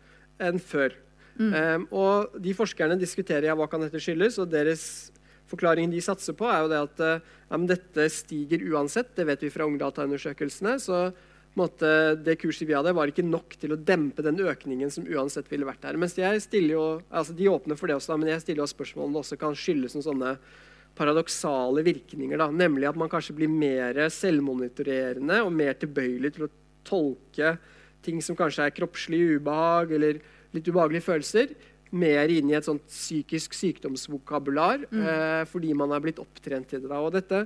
enn før. Eh, og de forskerne diskuterer ja, hva kan dette skyldes, og deres forklaringen de satser på, er jo det at eh, ja, men dette stiger uansett. Det vet vi fra ungdataundersøkelsene. Så måte, det kurset vi hadde, var ikke nok til å dempe den økningen som uansett ville vært der. Mens jeg stiller jo, altså De åpner for det også, men jeg stiller jo spørsmål om det også kan skyldes noen sånne paradoksale virkninger. Da, nemlig at man kanskje blir mer selvmonitorerende og mer tilbøyelig til å tolke ting som kanskje er kroppslig ubehag eller litt ubehagelige følelser, mer inn i et sånt psykisk sykdomsvokabular eh, fordi man er blitt opptrent til det. Da. Og dette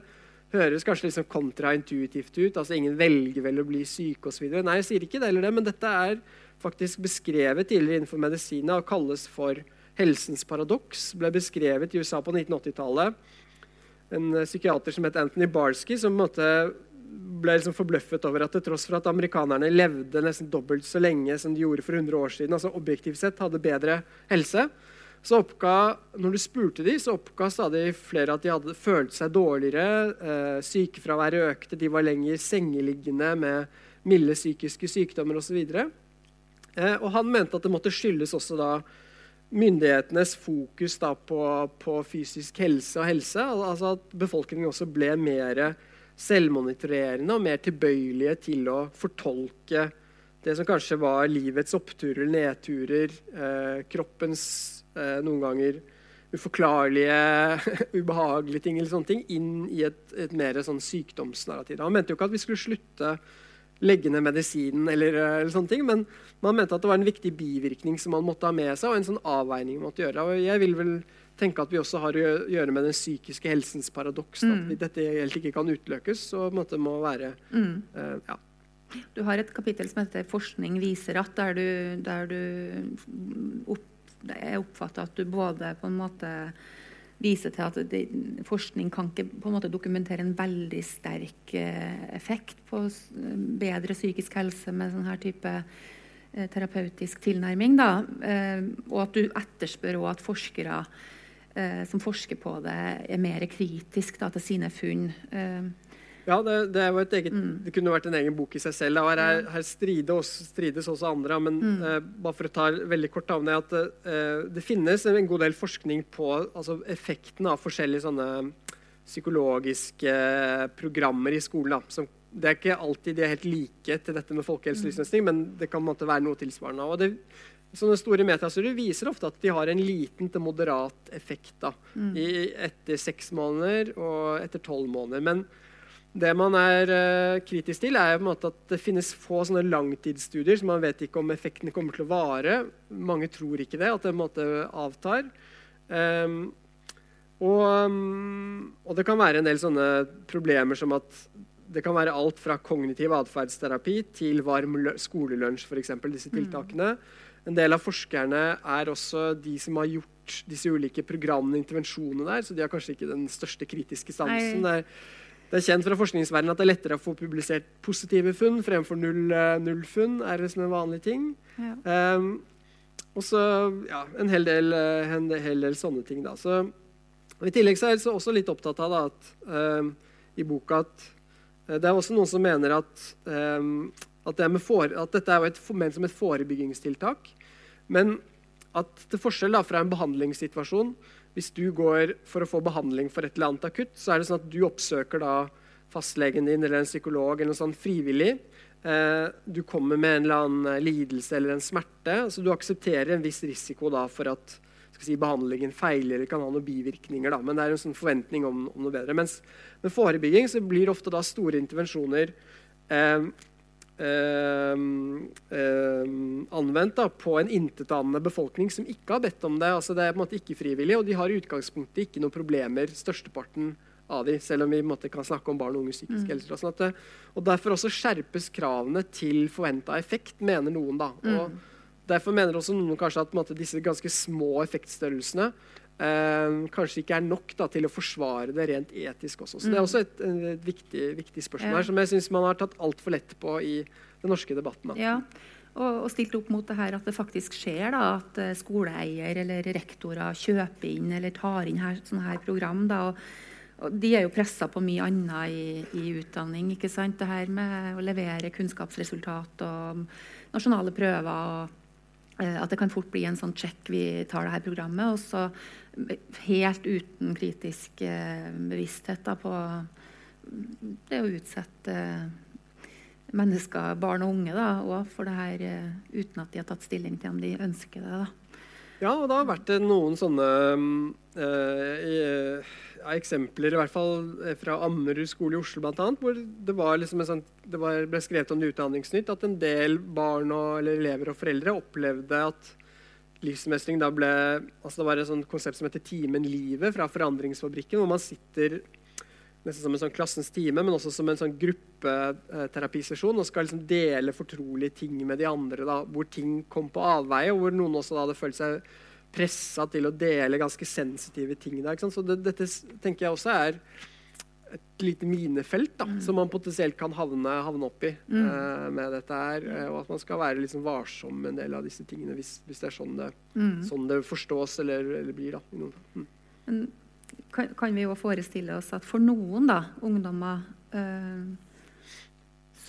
høres kanskje liksom kontraintuitivt ut. altså Ingen velger vel å bli syke osv. Nei, jeg sier ikke det eller det, men dette er faktisk beskrevet tidligere innenfor medisina og kalles for helsens paradoks. Ble beskrevet i USA på 1980-tallet. En eh, psykiater som het Anthony Barsky, som ble liksom forbløffet over at til tross for at amerikanerne levde nesten dobbelt så lenge som de gjorde for 100 år siden, altså objektivt sett hadde bedre helse, så oppga, når du spurte de, så oppga stadig flere at de hadde følt seg dårligere. Eh, sykefraværet økte, de var lenger sengeliggende med milde psykiske sykdommer osv. Eh, og han mente at det måtte skyldes også da myndighetenes fokus da på, på fysisk helse og helse. Altså at befolkningen også ble mer selvmonitorerende og mer tilbøyelige til å fortolke det som kanskje var livets oppturer, eller nedturer, eh, kroppens eh, noen ganger uforklarlige, ubehagelige ting, eller sånne ting, inn i et, et mer sånn sykdomsnarrativ. Han mente jo ikke at vi skulle slutte legge ned medisinen, eller, eh, eller sånne ting, men man mente at det var en viktig bivirkning som man måtte ha med seg, og en sånn avveining man måtte gjøre. Og jeg vil vel tenke at vi også har å gjøre med den psykiske helsens paradoks. Mm. At dette helt ikke kan på en måte må være eh, ja. Du har et kapittel som heter 'Forskning viser at', der du, der du opp, jeg oppfatter at du både på en måte viser til at det, forskning kan ikke på en måte dokumentere en veldig sterk eh, effekt på bedre psykisk helse med sånn her type eh, terapeutisk tilnærming. Da. Eh, og at du etterspør også at forskere som forsker på det, er mer kritisk til sine funn. Ja, det, det, eget, det kunne vært en egen bok i seg selv. Her, og Her, her strides, også, strides også andre. Men eh, bare for å ta veldig kort av det at eh, det finnes en god del forskning på altså, effekten av forskjellige sånne psykologiske programmer i skolen. Da, som, det er ikke alltid de er helt like til dette med folkehelseløsning, men det kan måte være noe tilsvarende. og det Sånne store metastudier viser ofte at de har en liten til moderat effekt da, i, etter seks måneder og etter tolv måneder. Men det man er uh, kritisk til, er at det finnes få langtidsstudier, så man vet ikke om effektene kommer til å vare. Mange tror ikke det, at det måte avtar. Um, og, mm, og det kan være en del sånne problemer som at det kan være alt fra kognitiv atferdsterapi til varm skolelunsj, f.eks. Disse tiltakene. En del av forskerne er også de som har gjort disse ulike programmene og intervensjonene der, så de har kanskje ikke den største kritiske sansen. Nei. Det er kjent fra forskningsverdenen at det er lettere å få publisert positive funn fremfor null, eh, null funn. er det som en vanlig ting. ja. Um, og så ja, en hel del, eh, en hel del sånne ting. Da. Så, I tillegg så er jeg også litt opptatt av da, at, um, i boka at eh, det er også noen som mener at, um, at, det fore, at dette er et, ment som et forebyggingstiltak. Men at til forskjell da, fra en behandlingssituasjon Hvis du går for å få behandling for et eller annet akutt, så er det sånn at du oppsøker da fastlegen din eller en psykolog eller noe sånt frivillig. Eh, du kommer med en eller annen lidelse eller en smerte. så Du aksepterer en viss risiko da, for at si, behandlingen feiler eller kan ha noen bivirkninger. Da. Men det er en sånn forventning om, om noe bedre. Mens med forebygging så blir ofte da store intervensjoner eh, eh, eh, anvendt da, på en intetanende befolkning som ikke har bedt om det. altså Det er på en måte ikke frivillig, og de har i utgangspunktet ikke noen problemer, størsteparten av de, selv om vi måte, kan snakke om barn og unges psykiske mm. helse. Og, sånn at, og Derfor også skjerpes kravene til forventa effekt, mener noen. da. Og mm. Derfor mener også noen kanskje at måte, disse ganske små effektstørrelsene kanskje ikke er nok da, til å forsvare det rent etisk også. Så mm. Det er også et, et viktig, viktig, spørsmål ja. her, som jeg syns man har tatt altfor lett på i den norske debatten. Da. Ja. Og, og, stilt opp mot det her at det faktisk skjer da, at eh, skoleeier eller rektorer kjøper inn eller tar inn her, sånne her program. Da, og og de er jo pressa på mye annet i, i, utdanning. ikke sant? Det her med å levere kunnskapsresultat og nasjonale prøver. og eh, At det kan fort bli en sånn check, vi tar det her programmet. Og så helt uten kritisk eh, bevissthet da, på det å utsette mennesker, barn og unge, da, for det her eh, uten at de har tatt stilling til om de ønsker det. da. Ja, og det har vært noen sånne øh, ja, eksempler, i hvert fall eh, fra Ammerud skole i Oslo bl.a., hvor det, liksom sånn, det var, ble skrevet om Utdanningsnytt at en del barn og, eller elever og foreldre opplevde at livsmestring da ble altså Det var et sånt konsept som heter Timen livet fra Forandringsfabrikken, hvor man sitter nesten som en sånn klassens time, men også som en sånn gruppeterapisesjon og skal liksom dele fortrolige ting med de andre, da, hvor ting kom på avveie, og hvor noen også da hadde følt seg pressa til å dele ganske sensitive ting. Der, Så det, dette tenker jeg også er et lite minefelt da, mm. som man potensielt kan havne, havne i. mm. uh, med dette her. Uh, og at man skal være liksom varsom med en del av disse tingene hvis, hvis det er sånn det, mm. sånn det forstås eller, eller blir. da. Mm. Men kan, kan, vi jo forestille oss at for noen da, ungdommer uh,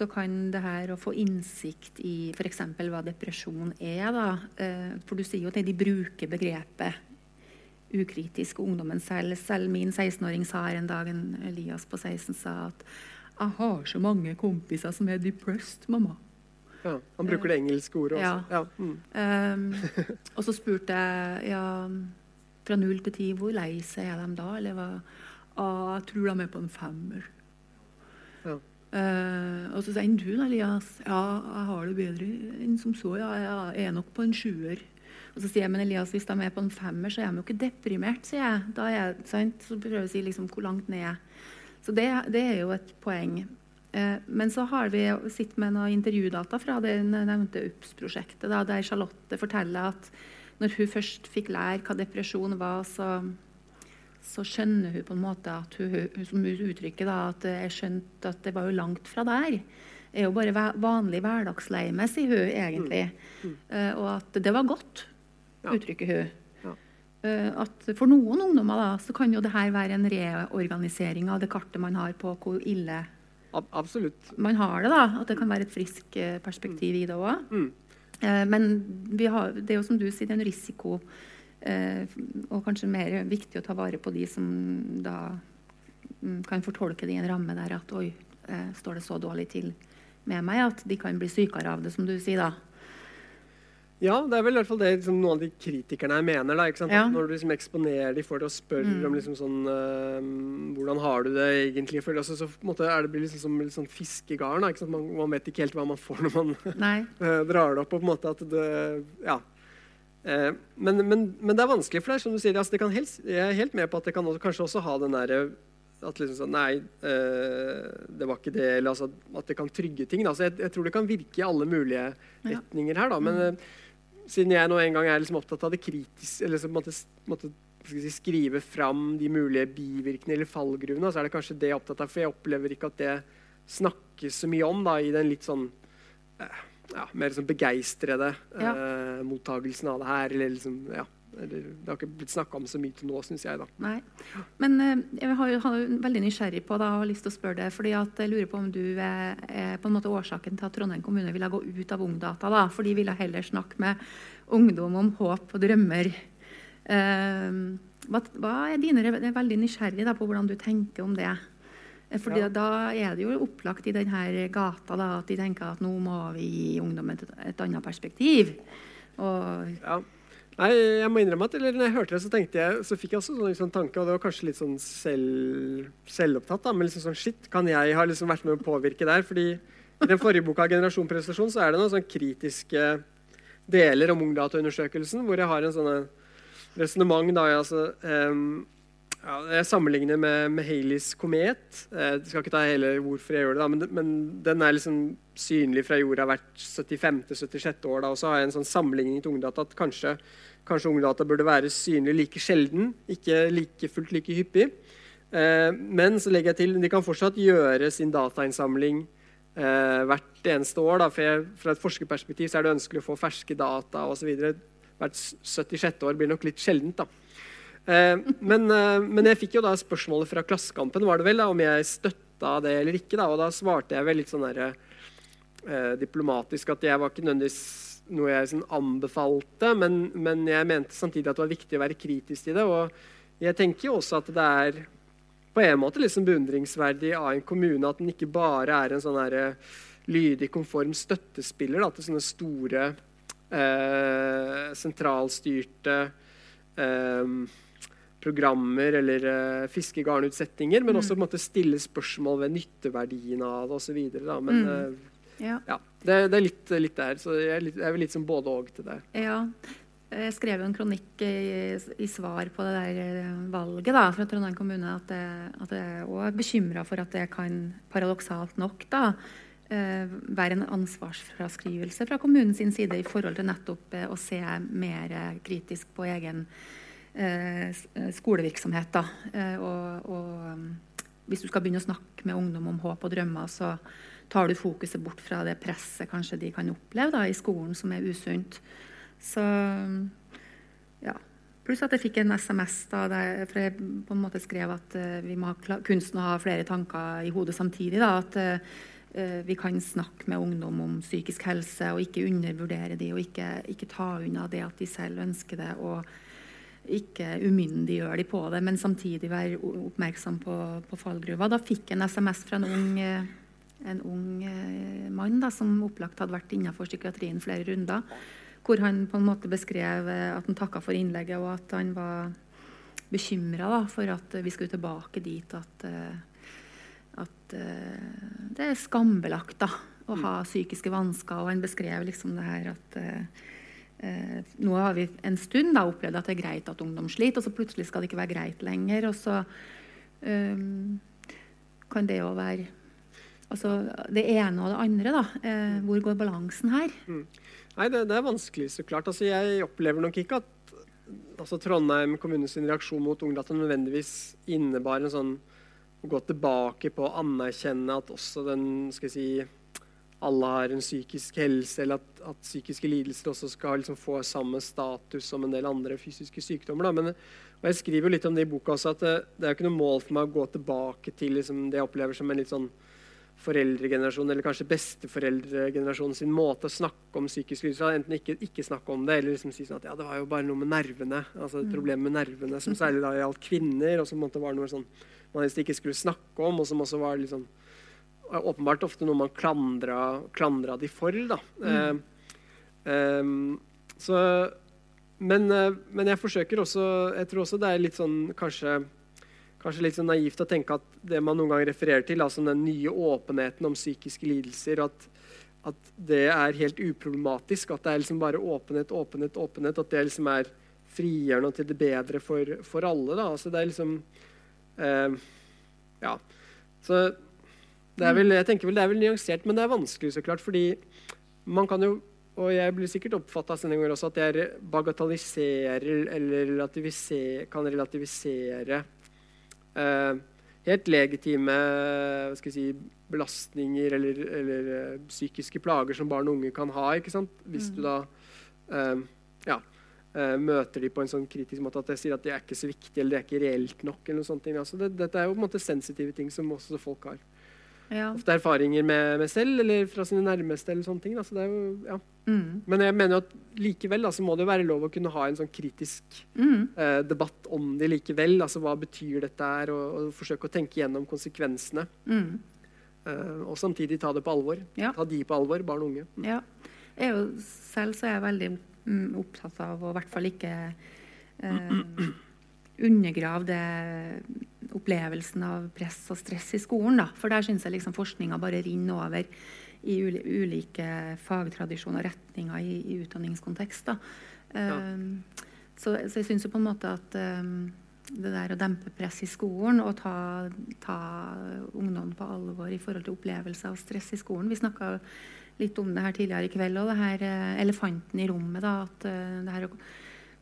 så kan det her å få innsikt i f.eks. hva depresjon er da, eh, For du sier jo at de bruker begrepet ukritisk. Ungdommen selv. Selv min 16-åring sa her en dag, en Elias på 16 sa at 'Jeg har så mange kompiser som er depressed, mamma'. Ja, Han bruker det engelske ordet også. Ja. ja. Mm. Um, og så spurte jeg ja, fra null til ti hvor lei seg er de da? Eller hva? Ah, jeg tror de er på en femmer. Ja. Uh, og så sier han du da, Elias, ja, jeg har det bedre enn som så. Ja, jeg er nok på en sjuer. Og så sier jeg men Elias, hvis de er på en femmer, så er de jo ikke deprimert. sier jeg. Da er jeg, sant? Så prøver jeg å si liksom, hvor langt ned. Så det, det er jo et poeng. Uh, men så har vi sitt med noen intervjudata fra det nevnte UPS-prosjektet, der Charlotte forteller at når hun først fikk lære hva depresjon var, så så skjønner hun på en måte at hun, hun som hun uttrykker da, at jeg skjønte at det var jo langt fra der. Det er jo bare vanlig hverdagsleime, sier hun egentlig. Mm. Mm. Uh, og at det var godt, ja. uttrykker hun. Ja. Uh, at for noen ungdommer da, så kan jo det her være en reorganisering av det kartet man har på hvor ille Ab absolutt. man har det. da, At det kan være et friskt eh, perspektiv i det òg. Mm. Uh, men har, det er jo som du sier, det er en risiko Eh, og kanskje mer viktig å ta vare på de som da mm, kan fortolke det i en ramme der at oi, eh, står det så dårlig til med meg at de kan bli sykere av det, som du sier da. Ja, det er vel i hvert fall det liksom, noen av de kritikerne her mener. Da, ja. Når du liksom eksponerer de for det og spør mm. om liksom, sånn, uh, hvordan har du det egentlig for, altså, så måte er det blir liksom som litt sånn fiskegarn. Man, man, vet ikke helt hva man får når man uh, drar det opp. og på en måte at det, ja, Eh, men, men, men, det er vanskelig, for det er som du sier, altså helst, jeg er helt med på at det kan også, kanskje også ha den derre at liksom sånn, Nei, eh, det var ikke det. Eller altså, at det kan trygge ting. Altså, jeg, jeg, tror det kan virke i alle mulige retninger her. Da. Men mm. eh, siden jeg nå en gang er liksom opptatt av det kritiske eller liksom, måtte, måtte si, skrive fram de mulige bivirkningene eller fallgruvene, så er det kanskje det jeg er opptatt av. For jeg opplever ikke at det snakkes så mye om da, i den litt sånn eh, ja, mer sånn begeistrede ja. eh, mottagelsen av det her. Eller liksom, ja, eller, det har ikke blitt snakka om så mye til nå, syns jeg. da. Nei. Men eh, jeg har, har veldig nysgjerrig på da, og har lyst til å spørre deg, fordi at jeg lurer på om du er, er på en måte årsaken til at Trondheim kommune ville gå ut av Ungdata. da, For de ville heller snakke med ungdom om håp og drømmer. Eh, hva, hva, er dine, Jeg er veldig nysgjerrig da, på hvordan du tenker om det. Fordi Ja. Da er det jo opplagt i denne gata da, at de tenker at nå må vi gi ungdommen et, et annet perspektiv. Og Ja. Nei, jeg må innrømme at eller når jeg hørte det, så tenkte jeg, så fikk jeg også sånn, liksom, tanke, og det var kanskje litt sånn selv, selvopptatt, da, men liksom sånn, shit, kan jeg ha liksom vært med å påvirke der? Fordi i den forrige boka, 'Generasjon prestasjon', så er det noen sånn kritiske deler om Ungdataundersøkelsen, hvor jeg har en sånn resonnement da, jeg, altså, em, ja, jeg sammenligner med, med Haleys komet. Eh, Jeg skal ikke ta hele hvorfor jeg gjør det, da, men, men den er liksom synlig fra jorda hvert 75.-76. år. Da, og så har jeg en sånn sammenligning til Ungdata at kanskje, kanskje Ungdata burde være synlig like sjelden, ikke like fullt like hyppig. Eh, men så legger jeg til de kan fortsatt gjøre sin datainnsamling eh, hvert eneste år. Da, for jeg, fra et forskerperspektiv så er det ønskelig å få ferske data osv. Hvert 76. år blir nok litt sjeldent. da. Eh, men, eh, men jeg fikk jo da spørsmålet fra Klassekampen var det vel da, om jeg støtta det eller ikke. da, Og da svarte jeg vel litt sånn der, eh, diplomatisk at jeg var ikke nødvendigvis noe jeg sånn anbefalte, men, men jeg mente samtidig at det var viktig å være kritisk til det. Og jeg tenker jo også at det er på en måte liksom beundringsverdig av en kommune at den ikke bare er en sånn her, eh, lydig, konform støttespiller da, til sånne store eh, sentralstyrte eh, programmer eller uh, fiskegarnutsettinger, men også på en måte stille spørsmål ved nytteverdien av det osv. Men Mm. uh, ja. ja, det, det er litt, litt der. Så jeg er, litt, jeg er litt som både og til det. Ja. Jeg skrev en kronikk i, i svar på det der eh, valget da, fra Trondheim kommune at jeg, at jeg også er bekymra for at det kan paradoksalt nok da, eh, være en ansvarsfraskrivelse fra kommunens side i forhold til nettopp eh, å se mer eh, kritisk på egen eh, eh, skolevirksomhet. Da. Eh, og, og hvis du skal begynne å snakke med ungdom om håp og drømmer, så tar du fokuset bort fra det presset kanskje de kan oppleve da, i skolen som er usunt. Så ja. Pluss at jeg fikk en SMS da, der, for jeg på en måte skrev at uh, vi må ha kunsten å ha flere tanker i hodet samtidig. Da, at uh, vi kan snakke med ungdom om psykisk helse og ikke undervurdere de, og ikke, ikke ta unna det at de selv ønsker det. og ikke umyndiggjøre de på det, men samtidig være oppmerksom på, på fallgruva. Da fikk jeg en SMS fra en ung, eh, en ung eh, mann da, som opplagt hadde vært innenfor psykiatrien flere runder, hvor han på en måte beskrev eh, at han takka for innlegget, og at han var bekymra for at vi skulle tilbake dit at, at det er skambelagt da, å ha psykiske vansker. Og han beskrev liksom det her at eh, nå har vi en stund da opplevd at det er greit at ungdom sliter, og så plutselig skal det ikke være greit lenger. Og så eh, kan det jo være Altså det ene og det andre, da. Eh, hvor går balansen her? Nei, det, det er vanskelig, så klart. Altså, jeg opplever nok ikke at altså, Trondheim kommunes reaksjon mot Ungdata nødvendigvis innebar en sånn å gå tilbake på å anerkjenne at også den skal jeg si, alle har en psykisk helse, eller at, at psykiske lidelser også skal liksom få samme status som en del andre fysiske sykdommer. Men, og jeg skriver jo litt om det i boka også, at det, det er jo ikke noe mål for meg å gå tilbake til liksom, det jeg opplever som en litt sånn foreldregenerasjon, eller kanskje besteforeldregenerasjonen sin måte å snakke om psykisk lidelse Enten ikke, ikke snakke om det, eller liksom si sånn at ja, det var jo bare noe med nervene. altså et problem med nervene, Som særlig da gjaldt kvinner, og som på en måte var noe sånn man ikke skulle snakke om, og som også var liksom åpenbart ofte noe man klandra, klandra de for. Eh, ehm, så, men, eh, men jeg forsøker også Jeg tror også det er litt sånn kanskje kanskje litt sånn naivt å tenke at det man noen ganger refererer til, altså den nye åpenheten om psykiske lidelser, at, at det er helt uproblematisk. At det er liksom bare åpenhet, åpenhet, åpenhet. At det liksom er frigjørende og til det bedre for, for alle. Da. Altså det er liksom eh, Ja. Så er vel, jeg tenker vel det er vel nyansert, men det er vanskelig, så klart. Fordi man kan jo og jeg blir sikkert oppfatta også at jeg bagatelliserer eller relativiser, kan relativisere eh, helt legitime si, belastninger eller, eller eh, psykiske plager som barn og unge kan ha. Hvis du da eh, ja, eh, møter de på en sånn kritisk måte at jeg sier at det er ikke så viktig eller det er ikke reelt nok. eller noe sånt. Altså det, dette er jo på en måte sensitive ting som også folk har. Ja. ofte erfaringer med, med selv eller fra sine nærmeste. eller sånne ting. Da. Så det er jo, ja. Mm. Men jeg mener jo at likevel da, så må det jo være lov å kunne ha en sånn kritisk Mm. eh, debatt om det likevel. Altså hva betyr dette her, og, og forsøke å tenke gjennom konsekvensene. Mm. eh, og samtidig ta det på alvor. Ja. Ta de på alvor, barn og unge. Mm. Ja. Jeg jo, selv så er jeg veldig mm, opptatt av å i hvert fall ikke eh, undergrave det opplevelsen av press og stress i skolen. Da. For der syns jeg liksom forskninga bare renner over i ulike fagtradisjoner og retninger i, i utdanningskontekst. Da. Eh, så, så jeg syns jo på en måte at eh, det der å dempe press i skolen og ta, ta ungdom på alvor i forhold til opplevelse av stress i skolen Vi snakka litt om det her tidligere i kveld, og det her eh, elefanten i rommet. da, At eh, det her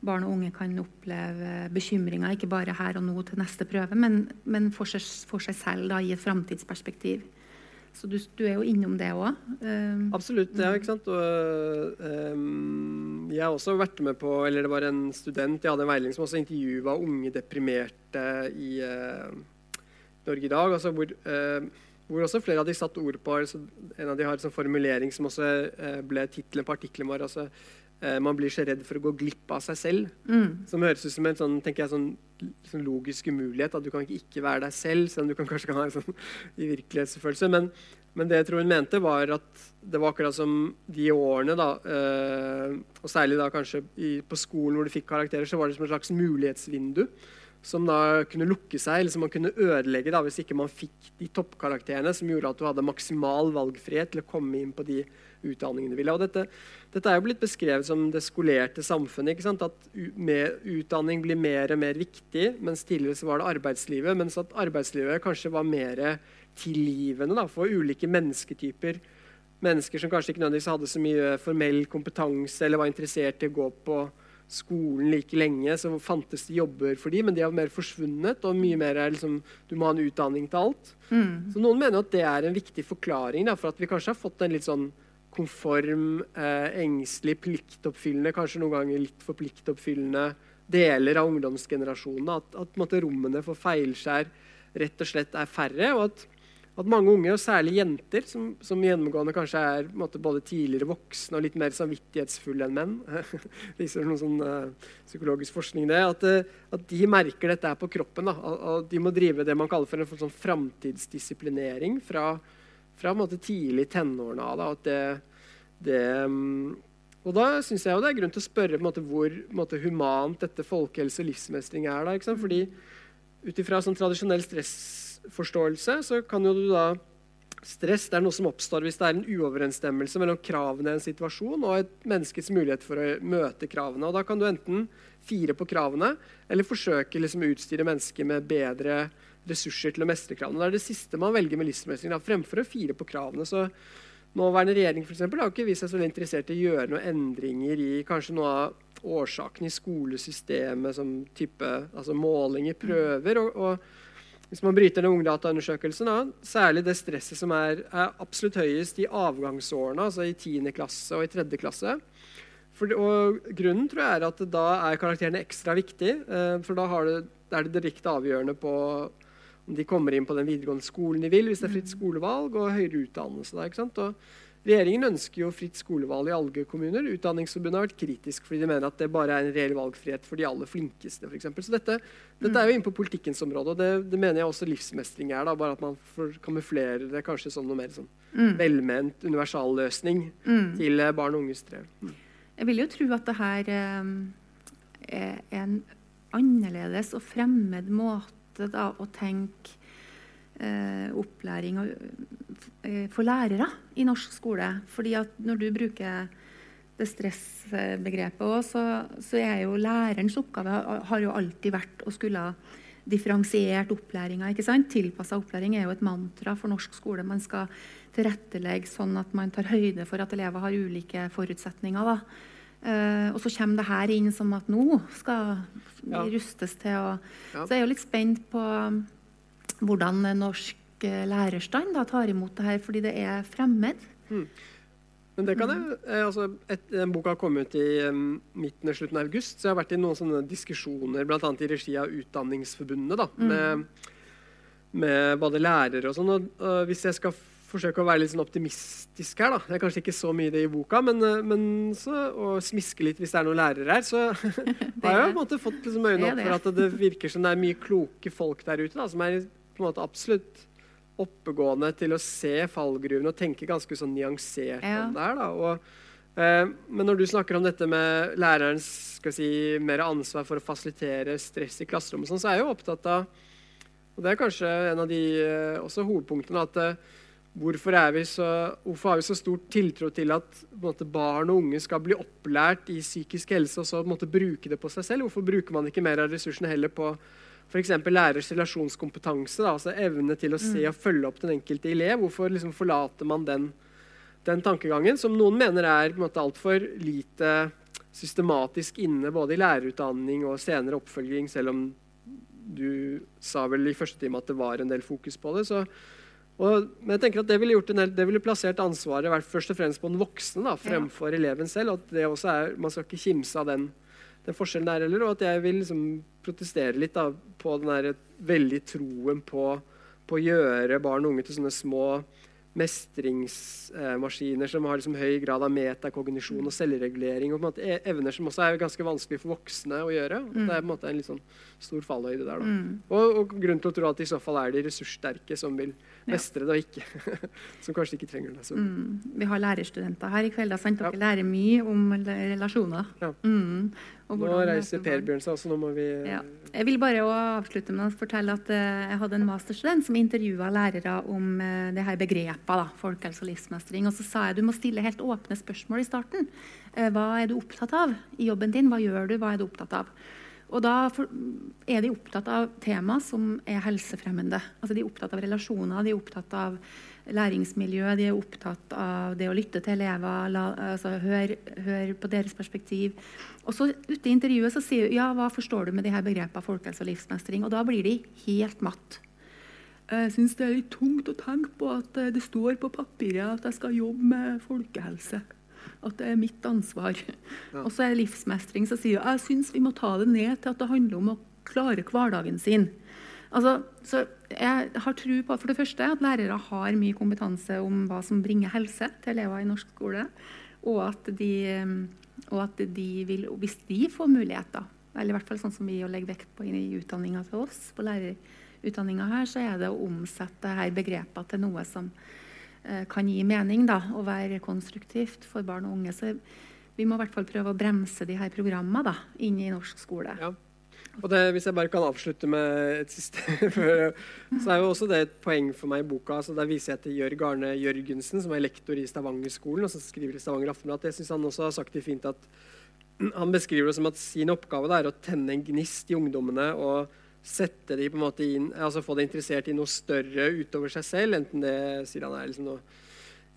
barn og unge kan oppleve bekymringer ikke bare her og nå til neste prøve, men, men for, seg, for seg selv da, i et framtidsperspektiv. Så du, du er jo innom det òg. Absolutt. ja, ikke sant? Og, ehm, jeg har også vært med på eller Det var en student jeg hadde en veiledning som også intervjua unge deprimerte i uh, Norge i dag. Altså hvor, uh, hvor også flere av de satte ord på altså, En av de har en sånn formulering som også eh, ble tittelen på artikkelen vår. altså Man blir så redd for å gå glipp av seg selv. mm, Som høres ut som en sånn, jeg, sånn, sånn logisk umulighet. At du kan ikke ikke være deg selv, selv om du kan kanskje kan ha en sånn i virkelighetsfølelse. Men, men det jeg tror hun mente, var at det var akkurat som de årene, da, øh, og særlig da kanskje i, på skolen hvor du fikk karakterer, så var det som et slags mulighetsvindu som da kunne lukke seg, eller som man kunne ødelegge da, hvis ikke man fikk de toppkarakterene som gjorde at du hadde maksimal valgfrihet til å komme inn på de utdanningene du ville. Og dette, dette er jo blitt beskrevet som det skolerte samfunnet. At utdanning blir mer og mer viktig, mens tidligere så var det arbeidslivet. Mens at arbeidslivet kanskje var mer tilgivende da, for ulike mennesketyper. Mennesker som kanskje ikke nødvendigvis hadde så mye formell kompetanse eller var interessert i å gå på skolen like lenge, så fantes det jobber for dem, men de har mer forsvunnet. og mye mer er liksom, Du må ha en utdanning til alt. mm, Så Noen mener at det er en viktig forklaring da, for at vi kanskje har fått en litt sånn konform, eh, engstelig, pliktoppfyllende, kanskje noen ganger litt for pliktoppfyllende deler av ungdomsgenerasjonene. At, at måte, rommene for feilskjær rett og slett er færre. og at at mange unge, og særlig jenter, som, som gjennomgående kanskje er måte, både tidligere voksne og litt mer samvittighetsfulle enn menn, viser noen sånn uh, psykologisk forskning det, at, uh, at de merker dette på kroppen. Da, og, de må drive det man kaller for en sånn framtidsdisiplinering fra, fra måte, tidlig tenårene av. Da, at det, det um, og da syns jeg det er grunn til å spørre måte, hvor måte, humant dette folkehelse og livsmestring er. da? Fordi ut ifra sånn tradisjonell stressforståelse så kan jo du da Stress det er noe som oppstår hvis det er en uoverensstemmelse mellom kravene i en situasjon og et menneskets mulighet for å møte kravene. Og Da kan du enten fire på kravene eller forsøke liksom å utstyre mennesker med bedre ressurser til å mestre kravene. Det er det siste man velger med livsmestring, fremfor å fire på kravene. Så Nåværende regjering for eksempel, har ikke vist seg så interessert i å gjøre noen endringer i kanskje noe av årsakene i skolesystemet, som type altså målinger, prøver. og, og hvis man bryter ned ungdataundersøkelsen, da, særlig det stresset som er, er absolutt høyest i avgangsårene, altså i 10. klasse og i 3. klasse. For, og grunnen tror jeg er at da er karakterene ekstra viktig, eh, for da det, er det direkte avgjørende på om de kommer inn på den videregående skolen de vil, hvis det er fritt skolevalg og høyere utdannelse. Der, regjeringen ønsker jo fritt skolevalg i alle kommuner. Utdanningsforbundet har vært kritisk fordi de mener at det bare er en reell valgfrihet for de aller flinkeste. For eksempel. så dette, dette er jo inne på politikkens område, og det, det mener jeg også livsmestring er. Da, bare at man får kamuflere det kanskje som noe mer sånn mm, velment universalløsning mm. til eh, barn og unges strev. Mm. Jeg vil jo tro at det her eh, er en annerledes og fremmed måte da, å tenke opplæring og, eh, for lærere i norsk skole. Fordi at når du bruker det stressbegrepet òg, så, så er jo lærerens oppgave har jo alltid vært å skulle differensiert opplæringa. Tilpassa opplæring er jo et mantra for norsk skole. Man skal tilrettelegge sånn at man tar høyde for at elever har ulike forutsetninger. da. Eh, og så kommer det her inn som at nå skal vi Ja. rustes til å Ja. Så jeg er jo litt spent på hvordan norsk eh, lærerstand da, tar imot det her, fordi det er fremmed. Men det kan jeg, eh, altså et, Den boka kom ut i um, midten og slutten av august, så jeg har vært i noen sånne diskusjoner, bl.a. i regi av Utdanningsforbundet, da, med, med både lærere og sånn. Og, uh, hvis jeg skal forsøke å være litt sånn optimistisk her, da Det er kanskje ikke så mye det i boka, men, eh, men så, og smiske litt hvis det er noen lærere her, så har jeg på en måte fått liksom øynene opp for at det virker som det er mye kloke folk der ute da, som er på en måte absolutt oppegående til å se fallgruvene og tenke ganske sånn nyansert Ja. om det her. da, og Eh, Men når du snakker om dette med lærerens skal si, mer ansvar for å fasilitere stress i klasserommet, sånn, så er jeg jo opptatt av Og det er kanskje en av de eh, også hovedpunktene at eh, hvorfor, er vi så, hvorfor har vi så stor tiltro til at måte, barn og unge skal bli opplært i psykisk helse og så måte, bruke det på seg selv? Hvorfor bruker man ikke mer av ressursene heller på f.eks. lærers relasjonskompetanse? Da, altså evne til å se og følge opp den enkelte elev. Hvorfor liksom, forlater man den? den tankegangen, som noen mener er på en måte altfor lite systematisk inne både i lærerutdanning og senere oppfølging, selv om du sa vel i første time at det var en del fokus på det. Så, og, men jeg tenker at det ville, del, det ville plassert ansvaret først og fremst på den voksne da, fremfor eleven selv. og at det også er, Man skal ikke kimse av den, den forskjellen der heller. Og at jeg vil liksom protestere litt da, på den der veldig troen på, på å gjøre barn og unge til sånne små mestringsmaskiner som har liksom høy grad av metakognisjon og selvregulering. og på en måte e- Evner som også er ganske vanskelig for voksne å gjøre. Det er på en måte en litt sånn stor fallhøyde der. Da. Og, og grunn til å tro at i så fall er de ressurssterke som vil mestre det, og ikke som kanskje ikke trenger det. Så. Mm. Vi har lærerstudenter her i kveld. da, sant? Dere Ja. lærer mye om relasjoner. Ja. Nå reiser Per. Bjørn seg så Nå må vi Ja. Jeg vil bare avslutte med å fortelle at eh, jeg hadde en masterstudent som intervjua lærere om uh, det her begrepet, da, folkehelse og livsmestring. Og så sa jeg du må stille helt åpne spørsmål i starten. Eh, hva er du opptatt av i jobben din? Hva gjør du? Hva er du opptatt av? Og da er de opptatt av tema som er helsefremmende. Altså De er opptatt av relasjoner, de er opptatt av læringsmiljø, de er opptatt av det å lytte til elever, la, altså høre hør på deres perspektiv. Og så ute i intervjuet så sier hun ja, hva forstår du med de her begrepene folkehelse og livsmestring? Og da blir de helt matt. Jeg syns det er litt tungt å tenke på at eh, det står på papiret at jeg skal jobbe med folkehelse. At det er mitt ansvar. Og så er det livsmestring som sier jeg syns vi må ta det ned til at det handler om å klare hverdagen sin. Altså, så jeg har tro på for det første at lærere har mye kompetanse om hva som bringer helse til elever i norsk skole. Og at de, og at de vil, hvis de får muligheter, eller i hvert fall sånn som vi legger vekt på i utdanninga til oss, på lærerutdanninga her, så er det å omsette her begrepene til noe som eh, kan gi mening da, og være konstruktivt for barn og unge. Så vi må i hvert fall prøve å bremse de her programmene inn i norsk skole. Ja. Og det, Hvis jeg bare kan avslutte med et siste Så er jo også det et poeng for meg i boka. altså Der viser jeg til Jørg Arne Jørgensen, som er lektor i Stavanger-skolen, og som skriver i Stavanger Aftenblad. Jeg synes han også har sagt det fint at Han beskriver det som at sin oppgave er å tenne en gnist i ungdommene og sette de på en måte inn, altså få dem interessert i noe større utover seg selv. Enten det sier han er liksom noe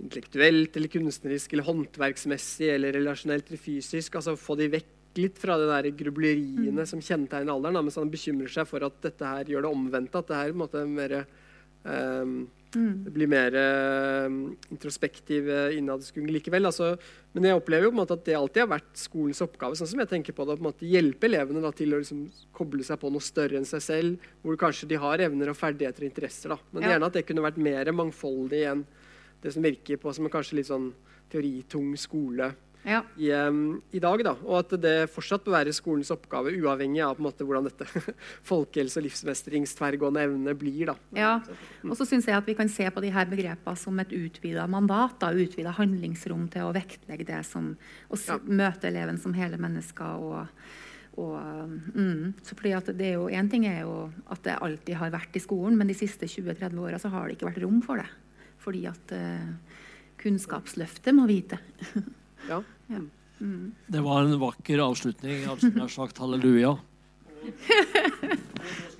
intellektuelt eller kunstnerisk eller håndverksmessig eller relasjonelt eller fysisk. altså Få de vekk litt fra de der grubleriene som kjennetegner alderen, da, mens han bekymrer seg for at dette her gjør det omvendte. At det her måte er mer um, mm. blir mer um, introspektiv uh, innadskuing likevel. Altså, men jeg opplever jo på en måte at det alltid har vært skolens oppgave. sånn som jeg tenker på det, å på en måte hjelpe elevene da, til å liksom, koble seg på noe større enn seg selv, hvor kanskje de har evner og ferdigheter og interesser. Da. Men Ja. gjerne at det kunne vært mer mangfoldig enn det som virker på som en kanskje litt sånn teoritung skole Ja. i, um, i dag. Da. Og at det fortsatt bør være skolens oppgave, uavhengig av måte, hvordan dette folkehelse- og livsmestringstverrgående evne blir. Da. Ja, og så syns jeg at vi kan se på de her begrepene som et utvida mandat. da, Utvida handlingsrom til å vektlegge det som Å Ja. møte eleven som hele mennesker. og, og mm, så fordi at det er jo, En ting er jo at det alltid har vært i skolen, men de siste 20-30 åra har det ikke vært rom for det. Fordi at uh, Kunnskapsløftet må vite. Ja. Det var en vakker avslutning. Jeg hadde nær sagt halleluja.